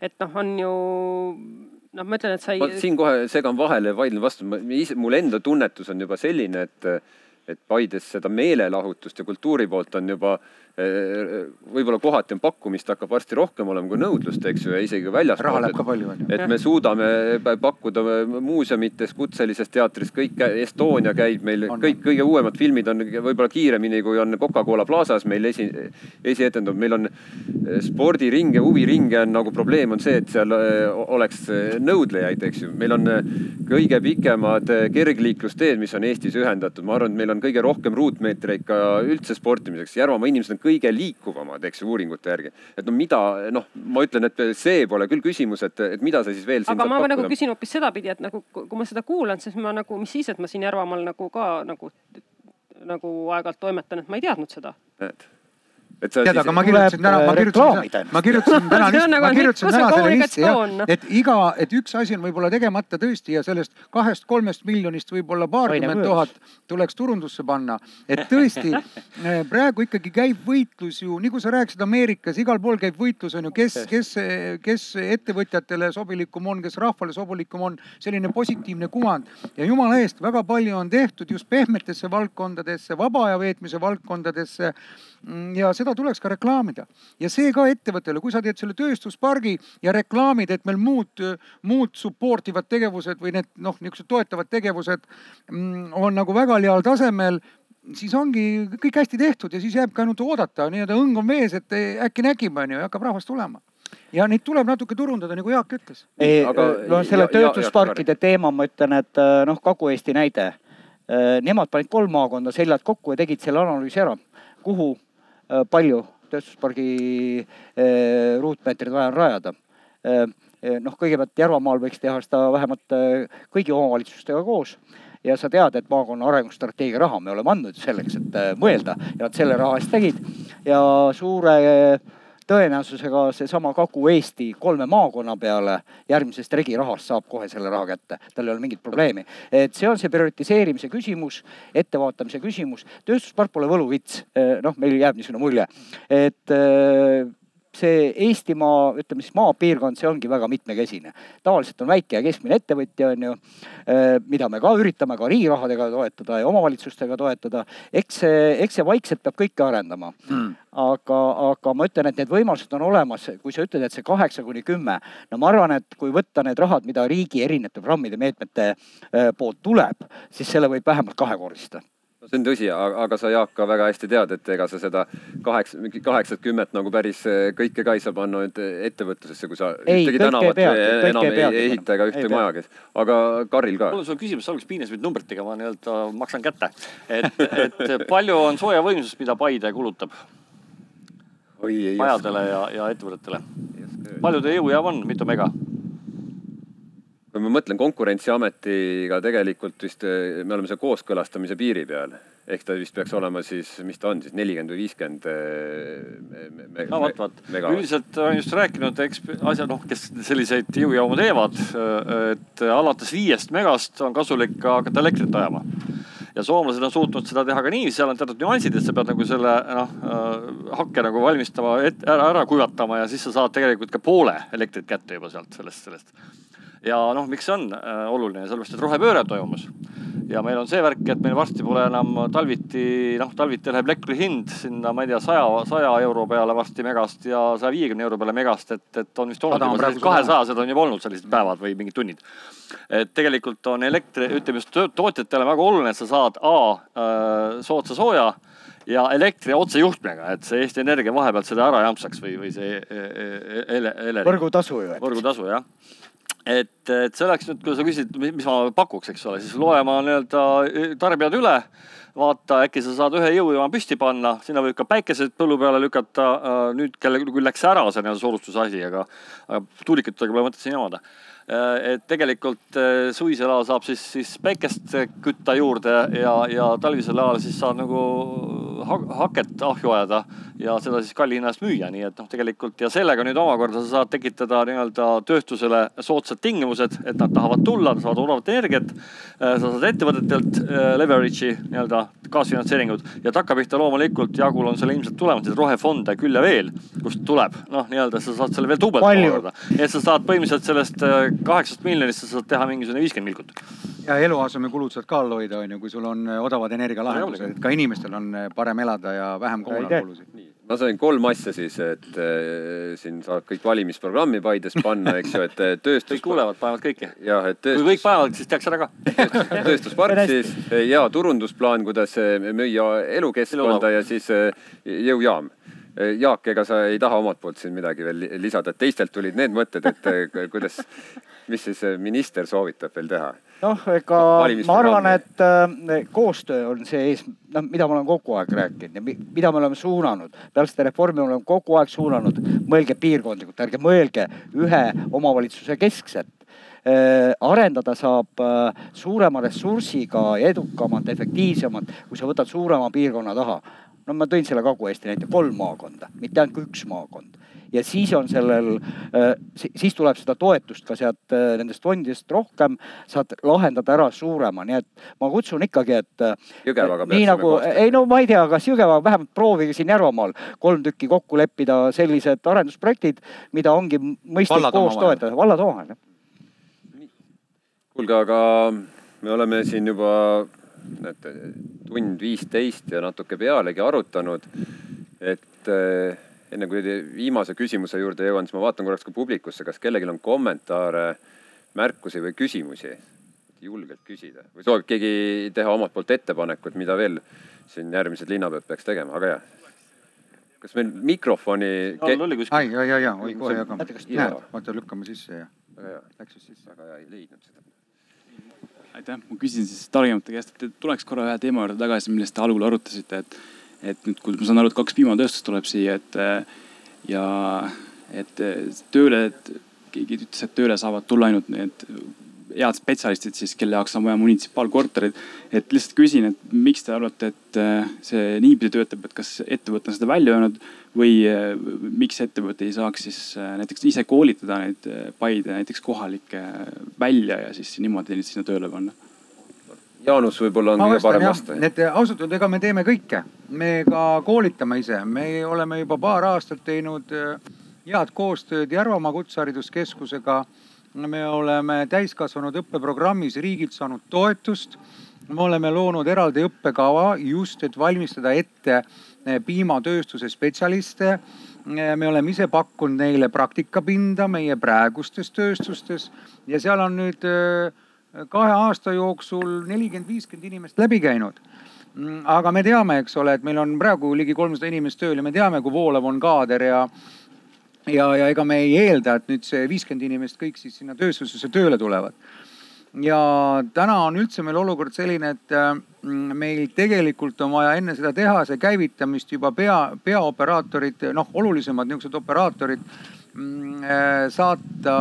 et noh, on ju noh, ma ütlen, et sa ei siin kohe segan vahele vaidlen vastu, mul enda tunnetus on juba selline, et, et Paides seda meelelahutust ja kultuuri poolt on juba eh, võib-olla kohati on pakkumist hakkab varsti rohkem olema kui nõudlust, eks ju, ja isegi raha läheb ka. palju, onju. et me suudame pa- pakkuda muuseumites, kutselises teatris, kõik, Estonia käib meil On., kõik kõige uuemad filmid on võib-olla kiiremini, kui on Coca-Cola Plaza's meil esi, esietendunud, meil on eh, spordiringe, huviringe on nagu probleem on see, et seal eh, oleks eh, nõudlejaid, eks ju. meil on eh, kõige pikemad eh, kergliiklusteed, mis on Eestis ühendatud, ma arvan, et meil on kõige rohkem ruutmeetreid ka üldse sportimiseks. Järvamaa inimesed on kõige liikuvamad, eks ju, uuringute järgi. et no mida, noh, ma ütlen, et see pole küll küsimus, et, et mida sa siis veel aga ma nagu pakkuda. küsin hoopis sedapidi, et nagu kui ma seda kuulan, siis ma nagu, mis siis, et ma siin Järvamaal nagu ka nagu, nagu aeg-ajalt toimetan, et ma ei teadnud seda. Et sa tead, aga ma kirjutasin täna, ma kirjutasin, ma kirjutasin täna nagu ma kirjutasin täna selle listi jah et iga, et üks asi on võib-olla tegemata tõesti ja sellest kahest-kolmest miljonist võib-olla paarkümmend Aine tuhat tuleks turundusse panna. et tõesti eh, praegu ikkagi käib võitlus ju, nii kui sa rääkisid Ameerikas, igal pool käib võitlus on ju, kes, kes, kes ettevõtjatele sobilikum on, kes rahvale sobilikum on, selline positiivne kuvand. Ja jumala eest, väga palju on tehtud just pehmetesse valdkondadesse, vaba aja veetmise valdkondadesse ja seda tuleks ka reklaamida ja see ka ettevõttele, kui sa teed selle tööstuspargi ja reklaamid, et meil muud, muud support ivad tegevused või need noh, niisugused toetavad tegevused mm, on nagu väga heal tasemel siis ongi kõik hästi tehtud ja siis jääbki ainult oodata, nii-öelda õng on vees, et äkki nägime onju ja hakkab rahvas tulema. ja neid tuleb natuke turundada, nagu Jaak ütles. ei, Aga- no selle tööstusparkide teema ma ütlen, et äh, noh, Kagu-Eesti näide. Nemad panid kolm maakonda seljad kokku ja tegid selle analüüsi ära, kuhu äh, palju tööstuspargi äh, ruutmeetreid vaja on rajada. noh, kõigepealt Järvamaal võiks teha seda vähemalt äh, kõigi omavalitsustega koos. Ja sa tead, et maakonna arengustrateegia raha me oleme andnud selleks, et äh, mõelda. Ja nad selle raha eest tegid. Ja suure äh, tõenäosusega seesama Kagu-Eesti kolme maakonna peale järgmisest regirahast saab kohe selle raha kätte, tal ei ole mingit probleemi. et see on see prioritiseerimise küsimus, ettevaatamise küsimus, tööstuspark pole võluvits, noh, meil jääb niisugune mulje, et äh, see Eestimaa, ütleme siis maapiirkond, see ongi väga mitmekesine. tavaliselt on väike ja keskmine ettevõtja, on ju, mida me ka üritame ka riigi rahadega toetada ja omavalitsustega toetada. eks see, eks see vaikselt peab kõike arendama mm. aga, aga ma ütlen, et need võimalused on olemas, kui sa ütled, et see kaheksa kuni kümme, no ma arvan, et kui võtta need rahad, mida riigi erinevate programmide, meetmete äh, poolt tuleb, siis selle võib vähemalt kahekordistada see on tõsi, aga sa Jaak ka väga hästi tead, et ega sa seda kaheksa, mingi kaheksat, kümmet nagu päris eh, kõike ka ei saa panna nüüd ettevõtlusesse, kui sa Ei, ühtegi tänavat ei eh, kõike enam ei ei, ei ehita ega ühte Ei maja, kes. aga Karil ka. mul on sulle küsimus, alguses piines mind numbritega, ma nii-öelda maksan kätte. et, et palju on soojavõimsust, mida Paide kulutab majadele ja, ja ettevõtetele? palju teie jõujaam on, mitu mega? Kui ma mõtlen Konkurentsiametiga tegelikult vist eh, me oleme seal kooskõlastamise piiri peal. ehk ta vist peaks olema siis, mis ta on siis nelikümmend või viiskümmend. eh, no vot, vot. üldiselt olen just rääkinud eksp-, asja, noh, kes selliseid jõujaamu teevad, et alates viiest megast on kasulik ka hakata elektrit ajama ja soomlased on suutnud seda teha ka nii, seal on teatud nüansid, et sa pead nagu selle noh hakke nagu valmistama, ära, ära kuivatama ja siis sa saad tegelikult ka poole elektrit kätte juba sealt sellest, sellest. Ja noh, miks see on äh, oluline, sellepärast et rohepööre on toimumas. ja meil on see värk, et meil varsti pole enam talviti, noh talviti läheb elektri hind sinna, ma ei tea, saja, saja euro peale varsti megast ja saja viiekümne euro peale megast, et, et on vist olnud kahesajased on juba olnud sellised päevad või mingid tunnid et tegelikult on elektri, ütleme just tootjatele väga oluline, et sa saad A äh, soodsa sooja ja elektri otsejuhtmega, et see Eesti Energia vahepealt seda ära jampsaks või, või see ele, ele, võrgutasu ju. võrgutasu jah et, et see oleks nüüd, kui sa küsid, mis ma pakuks, eks ole, siis loe ma nii-öelda tarbijad üle, vaata, äkki sa saad ühe jõujaama püsti panna, sinna võib ka päikesed põllu peale lükata. nüüd kellel küll läks ära see nii-öelda soodustuse asi, aga, aga tuulikutega pole mõtet siin jamada et tegelikult suvisel ajal saab siis, siis päikest kütta juurde ja, ja talvisel ajal siis saad nagu haket ahju ajada ja seda siis kalli hinna eest müüa, nii et noh, tegelikult ja sellega nüüd omakorda sa saad tekitada nii-öelda tööstusele soodsad tingimused, et nad tahavad tulla, nad saavad odavat energiat. sa saad ettevõtetelt leverage'i nii-öelda kaasfinantseeringut ja takkapihta loomulikult Jaagul on selle ilmselt tulemas neid rohefonde küll ja veel, kust tuleb noh, nii-öelda sa saad selle veel duubelt omakorda. et sa saad põhimõtteliselt sellest kaheksast miljonist sa saad teha mingisugune viiskümmend milkut. ja eluasemekulud saad ka all hoida, on ju, kui sul on odavad energialahendused, et ka inimestel on parem elada ja vähem kommunaalkulusid ma sain kolm asja siis, et äh, siin saab kõik valimisprogrammi Paides panna, eks ju, et tööstus. kõik kuulevad, panevad kõike. jah, et tööstus.... kui kõik panevad, siis tehakse ära ka. Tööstuspark siis ja turundusplaan, kuidas müüa elukeskkonda ja siis jõujaam Jaak, ega sa ei taha omalt poolt siin midagi veel lisada, et teistelt tulid need mõtted, et kuidas, mis siis minister soovitab veel teha? noh, ega ma arvan, et äh, koostöö on see ees, noh, mida ma olen kogu aeg rääkinud ja mida me oleme suunanud. peale seda reformi oleme kogu aeg suunanud, mõelge piirkondlikult, ärge mõelge ühe omavalitsuse keskselt arendada saab suurema ressursiga edukamalt, efektiivsemalt, kui sa võtad suurema piirkonna taha no ma tõin selle Kagu-Eesti näite, kolm maakonda, mitte ainult kui üks maakond. ja siis on sellel, siis tuleb seda toetust ka sealt nendest fondidest rohkem, saad lahendada ära suurema, nii et ma kutsun ikkagi, et. Jõgevaga nii nagu, ei no ma ei tea, kas Jõgevaga, vähemalt proovige siin Järvamaal kolm tükki kokku leppida sellised arendusprojektid, mida ongi mõistlik koos toetada, vallad omavahel kuulge, aga me oleme siin juba näete, tund viisteist ja natuke pealegi arutanud. et enne kui viimase küsimuse juurde jõuan, siis ma vaatan korraks ka publikusse, kas kellelgi on kommentaare, märkusi või küsimusi. julgelt küsida või soovib keegi teha omalt poolt ettepanekut, mida veel siin järgmised linnapead peaks tegema, aga jah. kas meil mikrofoni ke... all oli kuskil. ai, ja, ja, oi kohe jagame. Vaata lükkame sisse ja väga hea, läks just sisse. väga hea, ei leidnud seda. aitäh, ma küsin siis targemate käest, et tuleks korra ühe teema juurde tagasi, millest te algul arutasite, et, et nüüd, kui ma saan aru, et kaks piimatööstust tuleb siia, et ja et tööle, et keegi ütles, et tööle saavad tulla ainult need head spetsialistid siis, kelle jaoks on vaja munitsipaalkorterit. et lihtsalt küsin, et miks te arvate, et äh, see niipidi töötab, et kas ettevõte on seda välja öelnud või äh, miks ettevõte ei saaks siis äh, näiteks ise koolitada neid Paide näiteks kohalikke välja ja siis niimoodi neid sinna tööle panna? Jaanus võib-olla on kõige parem vastaja. need ausalt öelda, ega me teeme kõike, me ka koolitame ise, me oleme juba paar aastat teinud head koostööd Järvamaa Kutsehariduskeskusega. Me oleme täiskasvanud õppeprogrammis riigilt saanud toetust. me oleme loonud eraldi õppekava just, et valmistada ette eh, piimatööstuse spetsialiste. me oleme ise pakkunud neile praktikapinda meie praegustes tööstustes ja seal on nüüd äh, kahe aasta jooksul nelikümmend, viiskümmend inimest läbi käinud. Mm, aga me teame, eks ole, et meil on praegu ligi kolmsada inimest tööl ja me teame, kui voolav on kaader ja ja, ja ega me ei eelda, et nüüd see viiskümmend inimest kõik siis sinna tööstusesse tööle tulevad. ja täna on üldse meil olukord selline, et mm, meil tegelikult on vaja enne seda tehase käivitamist juba pea, peaoperaatorid, noh, olulisemad niisugused operaatorid mm, eh, saata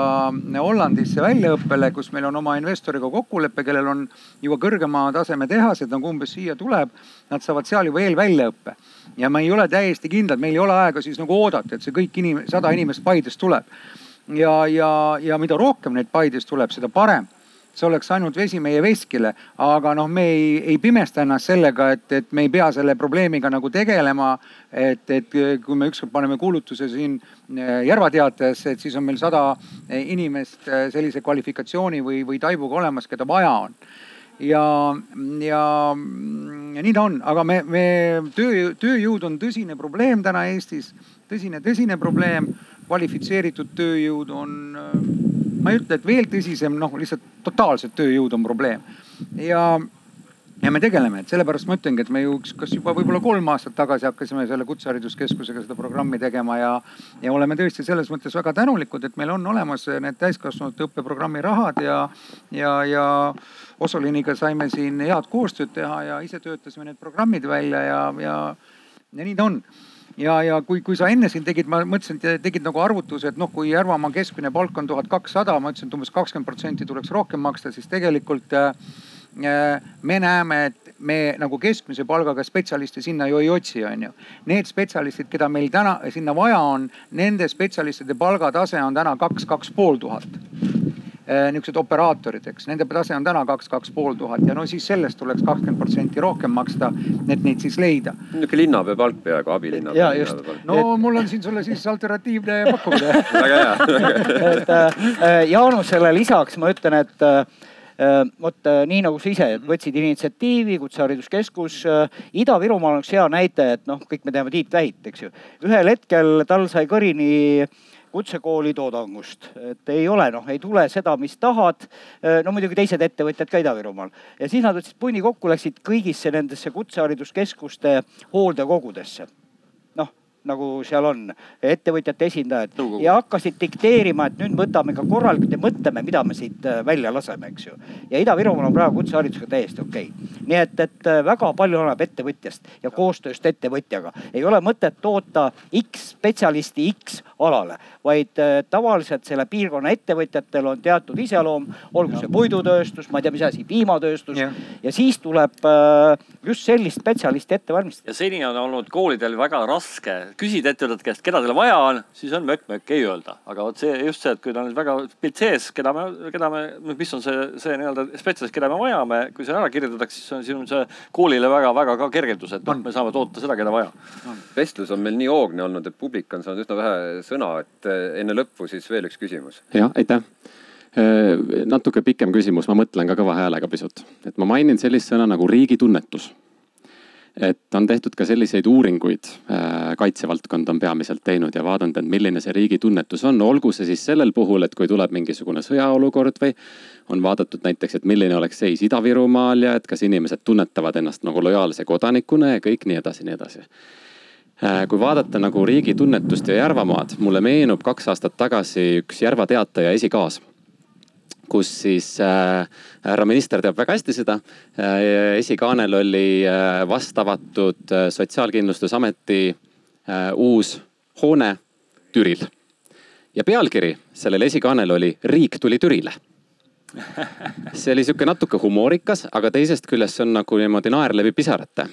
Hollandisse väljaõppele, kus meil on oma investoriga kokkulepe, kellel on juba kõrgema taseme tehased nagu umbes siia tuleb. Nad saavad seal juba eelväljaõppe ja ma ei ole täiesti kindel, meil ei ole aega siis nagu oodata, et see kõik inim-, sada inimest Paidest tuleb. ja, ja, ja mida rohkem neid Paidest tuleb, seda parem see oleks ainult vesi meie veskile, aga noh, me ei, ei pimesta ennast sellega, et, et me ei pea selle probleemiga nagu tegelema. et, et kui me ükskord paneme kuulutuse siin eh, Järva teatajasse, et siis on meil sada inimest eh, sellise kvalifikatsiooni või, või taibuga olemas, keda vaja on ja, ja, ja nii ta on, aga me, me töö, tööjõud on tõsine probleem täna Eestis, tõsine, tõsine probleem. kvalifitseeritud tööjõud on, ma ei ütle, et veel tõsisem, noh lihtsalt totaalselt tööjõud on probleem. Ja ja me tegeleme, et sellepärast ma ütlengi, et me ju üks- kas juba võib-olla kolm aastat tagasi hakkasime selle kutsehariduskeskusega seda programmi tegema ja, ja oleme tõesti selles mõttes väga tänulikud, et meil on olemas need täiskasvanute õppeprogrammi rahad ja, ja, ja Osoliniga saime siin head koostööd teha ja ise töötasime need programmid välja ja, ja, ja nii ta on ja, ja kui, kui sa enne siin tegid, ma mõtlesin, et tegid nagu arvutuse, et noh, kui Järvamaa keskmine palk on tuhat kakssada, ma ütlesin, et umbes kakskümmend protsenti tuleks rohkem maksta, siis tegelikult äh, me näeme, et me nagu keskmise palgaga spetsialiste sinna ju ei otsi, onju. Need spetsialistid, keda meil täna sinna vaja on, nende spetsialistide palgatase on täna kaks, kaks pool tuhat niisugused operaatorid, eks nende tase on täna kaks, kaks pool tuhat ja no siis sellest tuleks kakskümmend protsenti rohkem maksta, et neid siis leida. niisugune linnapea palk peaaegu, abilinnapea. Jaa, just. no mul on siin sulle siis alternatiivne pakkumine väga hea et äh, Jaanusele lisaks ma ütlen, et äh, vot äh, nii nagu sa ise võtsid initsiatiivi, Kutsehariduskeskus äh,. Ida-Virumaal on üks hea näide, et noh, kõik me teame Tiit Vähit, eks ju. ühel hetkel tal sai kõrini kutsekooli toodangust, et ei ole noh, ei tule seda, mis tahad. no muidugi teised ettevõtjad ka Ida-Virumaal. Ja siis nad võtsid punni kokku, läksid kõigisse nendesse kutsehariduskeskuste hooldekodudesse noh, nagu seal on ettevõtjate esindajad Nõukogu. ja hakkasid dikteerima, et nüüd võtame ka korralikult ja mõtleme, mida me siit äh, välja laseme, eks ju. ja Ida-Virumaal on praegu kutseharidusega täiesti okei okay.. nii et, et äh, väga palju oleneb ettevõtjast ja koostööst ettevõtjaga. ei ole mõtet toota X spetsialisti X alale, vaid äh, tavaliselt selle piirkonna ettevõtjatel on teatud iseloom, olgu see puidutööstus, ma ei tea, mis asi, piimatööstus Jah. ja siis tuleb just sellist spetsialisti ette valmistada. ja seni on olnud koolidel väga raske küsida ettevõtete käest, keda teil vaja on, siis on mökk-mökk, ei öelda. aga vot see just see, et kui tal on väga pilt sees, keda me, keda me, mis on see, see nii-öelda spetsialist, keda me vajame, kui see ära kirjeldatakse, siis on siin see koolile väga-väga ka kergendus, et noh, me saame toota seda, keda vaja. vestlus on meil nii hoogne olnud, et publik on saanud üsna vähe sõna, et eh, enne lõppu siis veel üks küsimus. jah, aitäh. natuke pikem küsimus, ma mõtlen ka kõva häälega pisut, et ma mainin sellist sõna nagu riigi tunnetus. Et on tehtud ka selliseid uuringuid, kaitsevaldkond on peamiselt teinud ja vaadanud, et milline see riigi tunnetus on, olgu see siis sellel puhul, et kui tuleb mingisugune sõjaolukord või on vaadatud näiteks, et milline oleks seis Ida-Virumaal ja et kas inimesed tunnetavad ennast nagu lojaalse kodanikuna ja kõik nii edasi, nii edasi. Kui vaadata nagu riigi tunnetust ja Järvamaad, mulle meenub kaks aastat tagasi üks Järva Teataja esikaas kus siis äh, härra minister teab väga hästi seda äh,. esikaanel oli äh, vast avatud äh, Sotsiaalkindlustusameti äh, uus hoone Türil. ja pealkiri sellel esikaanel oli Riik tuli Türile see oli sihuke natuke humoorikas, aga teisest küljest see on nagu niimoodi naer läbi pisarate.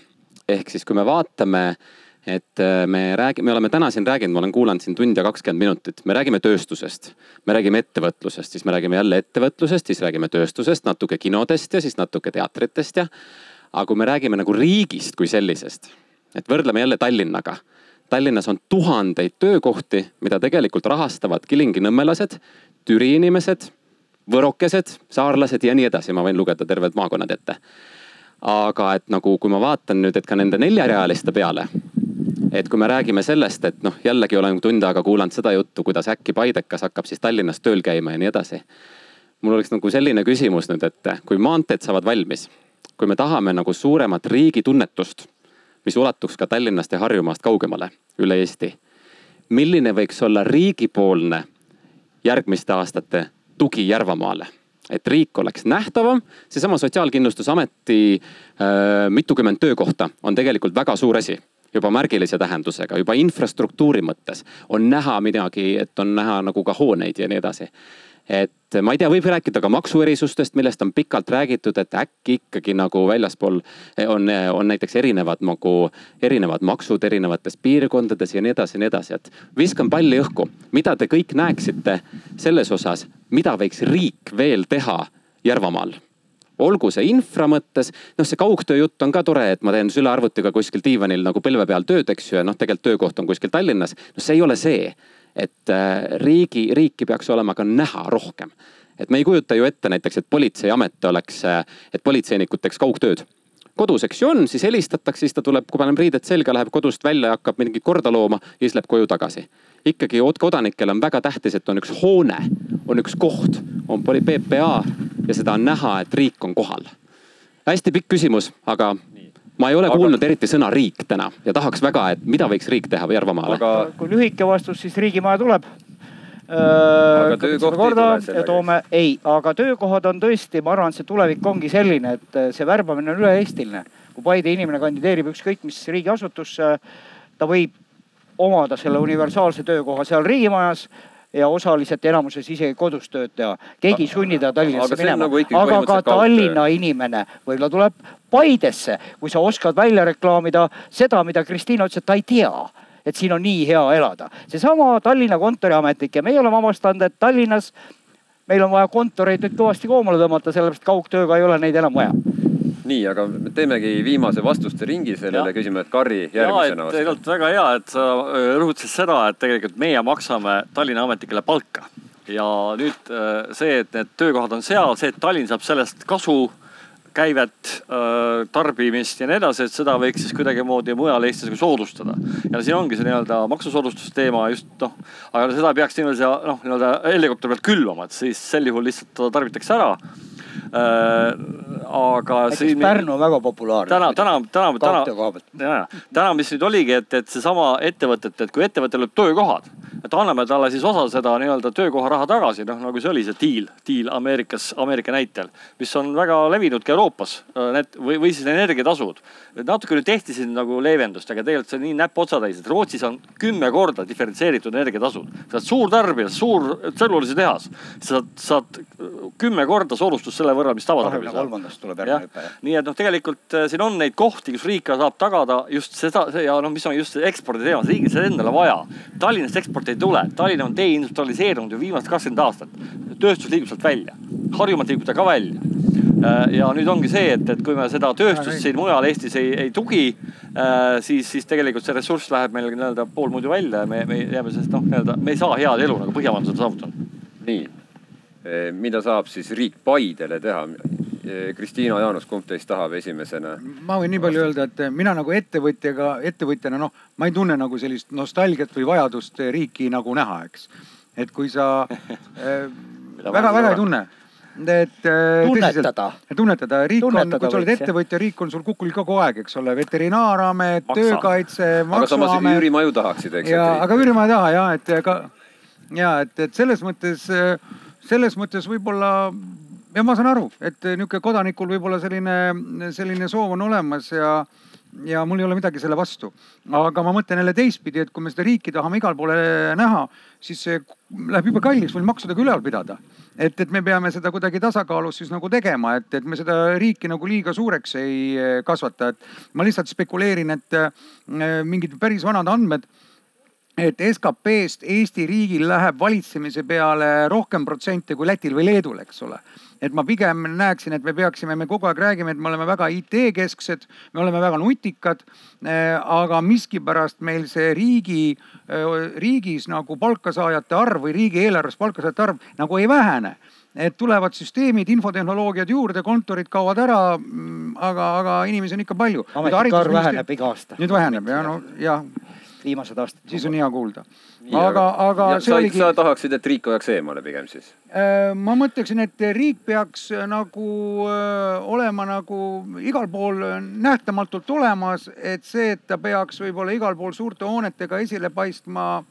ehk siis, kui me vaatame äh, et äh, me räägime, me oleme täna siin rääkinud, ma olen kuulanud siin tund ja kakskümmend minutit, me räägime tööstusest. me räägime ettevõtlusest, siis me räägime jälle ettevõtlusest, siis räägime tööstusest, natuke kinodest ja siis natuke teatritest ja. aga kui me räägime nagu riigist kui sellisest, et võrdleme jälle Tallinnaga. Tallinnas on tuhandeid töökohti, mida tegelikult rahastavad kilingi-nõmmelased, Türi inimesed, võrokesed, saarlased ja nii edasi, ma võin lugeda terved maakonnad ette aga et nagu, kui ma vaatan nüüd, et ka nende neljarealiste peale, et kui me räägime sellest, et noh, jällegi olen tund aega kuulanud seda juttu, kuidas äkki Paidekas hakkab siis Tallinnas tööl käima ja nii edasi. mul oleks nagu selline küsimus nüüd, et kui maanteed saavad valmis, kui me tahame nagu suuremat riigi tunnetust, mis ulatuks ka Tallinnast ja Harjumaast kaugemale üle Eesti. milline võiks olla riigipoolne järgmiste aastate tugi Järvamaale? et riik oleks nähtavam, seesama Sotsiaalkindlustusameti äh, mitukümmend töökohta on tegelikult väga suur asi juba märgilise tähendusega, juba infrastruktuuri mõttes on näha midagi, et on näha nagu ka hooneid ja nii edasi. et ma ei tea, võib rääkida ka maksuerisustest, millest on pikalt räägitud, et äkki ikkagi nagu väljaspool on, on näiteks erinevad nagu, erinevad maksud erinevates piirkondades ja nii edasi ja nii edasi, et viskan palli õhku. mida te kõik näeksite selles osas, mida võiks riik veel teha Järvamaal? Olgu see infra mõttes, noh, see kaugtöö jutt on ka tore, et ma teen sülearvutiga kuskil diivanil nagu põlve peal tööd, eks ju, ja noh, tegelikult töökoht on kuskil Tallinnas. no see ei ole see, et äh, riigi, riiki peaks olema ka näha rohkem. et me ei kujuta ju ette näiteks, et politseiamet oleks, äh, et politseinikud teeks kaugtööd kodus, eks ju on, siis helistatakse, siis ta tuleb, kui paneb riided selga, läheb kodust välja, hakkab mingit korda looma ja siis läheb koju tagasi. ikkagi kodanikele on väga tähtis, et on üks hoone, on üks koht, on PPA ja seda on näha, et riik on kohal. hästi pikk küsimus, aga ma ei ole aga... kuulnud eriti sõna riik täna ja tahaks väga, et mida võiks riik teha Järvamaale aga.... kui lühike vastus, siis riigimaja tuleb aga töökohti korda, ei tule toome, ei, aga töökohad on tõesti, ma arvan, et see tulevik ongi selline, et see värbamine on üle-eestiline. kui Paide inimene kandideerib ükskõik mis riigiasutusse, ta võib omada selle universaalse töökoha seal riigimajas ja osaliselt enamuses isegi kodus tööd teha. keegi ei sunni teda Tallinnasse minema nagu, aga ka Tallinna inimene võib-olla tuleb Paidesse, kui sa oskad välja reklaamida seda, mida Kristiina ütles, et ta ei tea et siin on nii hea elada. seesama Tallinna kontoriametnik ja meie oleme avastanud, et Tallinnas meil on vaja kontoreid nüüd kõvasti koomale tõmmata, sellepärast kaugtööga ei ole neid enam vaja nii, aga me teemegi viimase vastuste ringi sellele küsimusele, et Karri järgmisena vastab. tegelikult väga hea, et sa äh, rõhutasid seda, et tegelikult meie maksame Tallinna ametnikele palka. ja nüüd äh, see, et need töökohad on seal, see, et Tallinn saab sellest kasu käivet, äh, tarbimist ja nii edasi, et seda võiks siis kuidagimoodi mujal Eestis nagu soodustada. ja siin ongi see nii-öelda maksusoodustuse teema just noh, aga seda peaks nii-öelda noh, nii-öelda helikopteri pealt külvama, et siis sel juhul lihtsalt tarbitakse ära. Aga Näiteks siin. Pärnu on väga populaarne. täna, täna, täna, täna, täna, mis nüüd oligi, et, et seesama ettevõtet, et kui ettevõttel lööb töökohad et anname talle siis osa seda nii-öelda töökoha raha tagasi, noh nagu see oli see deal, deal Ameerikas, Ameerika näitel, mis on väga levinud ka Euroopas. Äh, need või, või siis energiatasud. natuke nüüd tehti siin nagu leevendust, aga tegelikult see on nii näpuotsatäis, et Rootsis on kümme korda diferentseeritud energiatasud. sa oled suur tarbija, suur tselluloositehas, sa saad kümme korda soodustust selle võrra, mis tavatarbija saab. kolmandast tuleb järgmine hüpe. nii et noh, tegelikult äh, siin on neid kohti, kus riik saab tagada just seda ja noh, mis on just ekspordi teemas, riigil seda endale vaja. Tallinnast eksporti ei tule, Tallinn on deindustrialiseerunud ju viimased kakskümmend aastat. tööstus liigub sealt välja, Harjumaalt liigub ta ka välja. Äh, ja nüüd ongi see, et, et kui me seda tööstust siin mujal Eestis ei, ei tugi, äh, siis, siis tegelikult see ressurss läheb meil nii-öelda poolmuidu välja ja me, me jääme sellest noh, nii-öelda, me ei saa head elu nagu Põhjamaades on saavutanud. nii, mida saab siis riik Paidele teha? Kristiina, Jaanus, kumb teist tahab esimesena? ma võin nii palju öelda, et mina nagu ettevõtjaga, ettevõtjana noh, ma ei tunne nagu sellist nostalgiat või vajadust riiki nagu näha, eks. et kui sa äh, väga-väga ei tunne et äh, tunnetada. tunnetada, riik Tunnetada on, kui sa oled ettevõtja, riik on sul kukul kogu aeg, eks ole, veterinaaramet, töökaitse, aga samas maksuamet. üürimaju tahaksid, eks. ja, aga üürimaja ei taha ja, et ega ja et, et selles mõttes, selles mõttes võib-olla ja ma saan aru, et niisugune kodanikul võib-olla selline, selline soov on olemas ja ja mul ei ole midagi selle vastu. aga ma mõtlen jälle teistpidi, et kui me seda riiki tahame igale poole näha, siis see läheb jube kalliks meil maksudega ülal pidada. et, et me peame seda kuidagi tasakaalus siis nagu tegema, et, et me seda riiki nagu liiga suureks ei eh, kasvata, et ma lihtsalt spekuleerin, et eh, mingid päris vanad andmed et SKP-st Eesti riigil läheb valitsemise peale rohkem protsente kui Lätil või Leedul, eks ole. et ma pigem näeksin, et me peaksime, me kogu aeg räägime, et me oleme väga IT-kesksed, me oleme väga nutikad. aga miskipärast meil see riigi, riigis nagu palkasaajate arv või riigieelarves palkasaajate arv nagu ei vähene et tulevad süsteemid, infotehnoloogiad juurde, kontorid kaovad ära. aga, aga inimesi on ikka palju. ametnike arv väheneb iga aasta. nüüd väheneb ja no jah. Viimased aastad. siis on hea kuulda. aga, aga sa, oligi. sa tahaksid, et riik hoiaks eemale pigem siis? ma mõtleksin, et riik peaks nagu öö, olema nagu igal pool nähtamatult olemas, et see, et ta peaks võib-olla igal pool suurte hoonetega esile paistma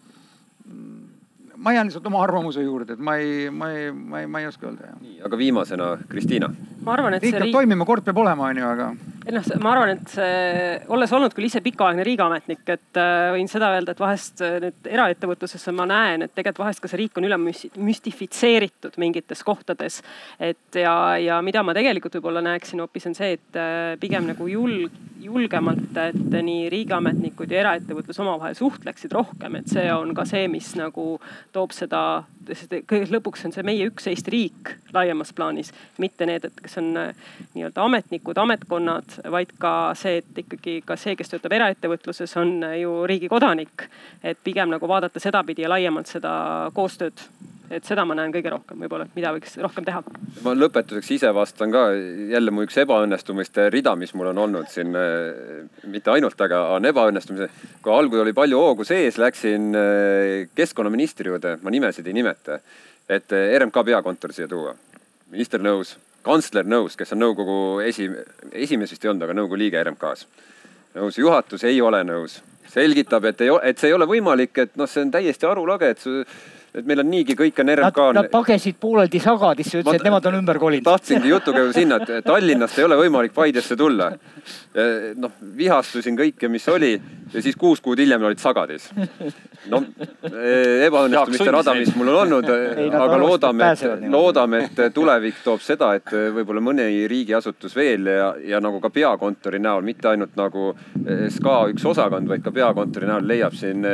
ma jään lihtsalt oma arvamuse juurde, et ma ei, ma ei, ma ei, ma ei oska öelda jah. aga viimasena Kristiina. ma arvan, et riik see peab riik, toimima, kord peab olema, onju, aga. Noh, ma arvan, et see, olles olnud küll ise pikaaegne riigiametnik, et äh, võin seda öelda, et vahest äh, nüüd eraettevõtluses ma näen, et tegelikult vahest ka see riik on üle müsti- müstifitseeritud mingites kohtades. et ja, ja mida ma tegelikult võib-olla näeksin hoopis on see, et äh, pigem nagu julg, julgemalt, et nii riigiametnikud ja eraettevõtlus omavahel suhtleksid rohkem, et see on ka see, mis nagu toob seda, kõige lõpuks on see meie üks Eesti riik laiemas plaanis, mitte need, et kes on nii-öelda ametnikud, ametkonnad, vaid ka see, et ikkagi ka see, kes töötab eraettevõtluses, on äh, ju riigi kodanik. et pigem nagu vaadata sedapidi ja laiemalt seda koostööd et seda ma näen kõige rohkem võib-olla, et mida võiks rohkem teha. ma lõpetuseks ise vastan ka jälle mu üks ebaõnnestumiste rida, mis mul on olnud siin, mitte ainult, aga on ebaõnnestumise. kui algul oli palju hoogu sees, läksin eh, keskkonnaministri juurde, ma nimesid ei nimeta, et eh, RMK peakontor siia tuua. minister nõus, kantsler nõus, kes on nõukogu esi, esimees vist ei olnud, aga nõukogu liige RMK-s. nõus, juhatus ei ole nõus, selgitab, et ei, et see ei ole võimalik, et noh, see on täiesti arulage, et et meil on niigi, kõik on RMK. nad pagesid pooleldi sagadisse, ütlesid, et nemad on ümber kolinud. tahtsingi jutuga ju sinna, et Tallinnast ei ole võimalik Paidesse tulla. noh, vihastusin kõike, mis oli ja siis kuus kuud hiljem olid Sagadis. no ebaõnnestumiste rada, mis mul on olnud, aga loodame, et loodame, et tulevik toob seda, et võib-olla mõni riigiasutus veel ja, ja nagu ka peakontori näol, mitte ainult nagu SKA üks osakond, vaid ka peakontori näol leiab siin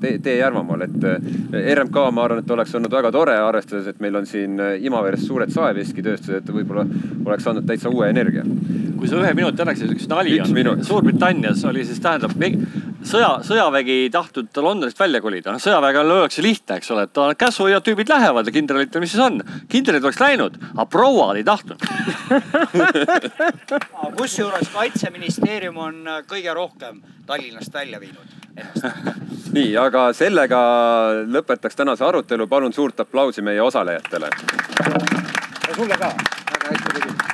tee, tee Järvamaal, et RMK, ma arvan, et oleks olnud väga tore, arvestades, et meil on siin Imaveres suured saeveskitööstused, võib-olla oleks andnud täitsa uue energia. kui sa ühe minuti annaksid, üks nali Üks on. minut. Suurbritannias oli siis tähendab sõja, sõjavägi ei tahtnud Londonist välja kolida. noh, sõjaväega öeldakse lihtne, eks ole, et ta- käsu ja tüübid lähevad ja kindralitel, mis siis on. kindralid oleks läinud, aga prouad ei tahtnud. kusjuures kaitseministeerium on äh, kõige rohkem Tallinnast välja viinud. nii, aga sellega lõpetaks tänase arutelu. palun suurt aplausi meie osalejatele. ja sulle ka, väga hästi tegid.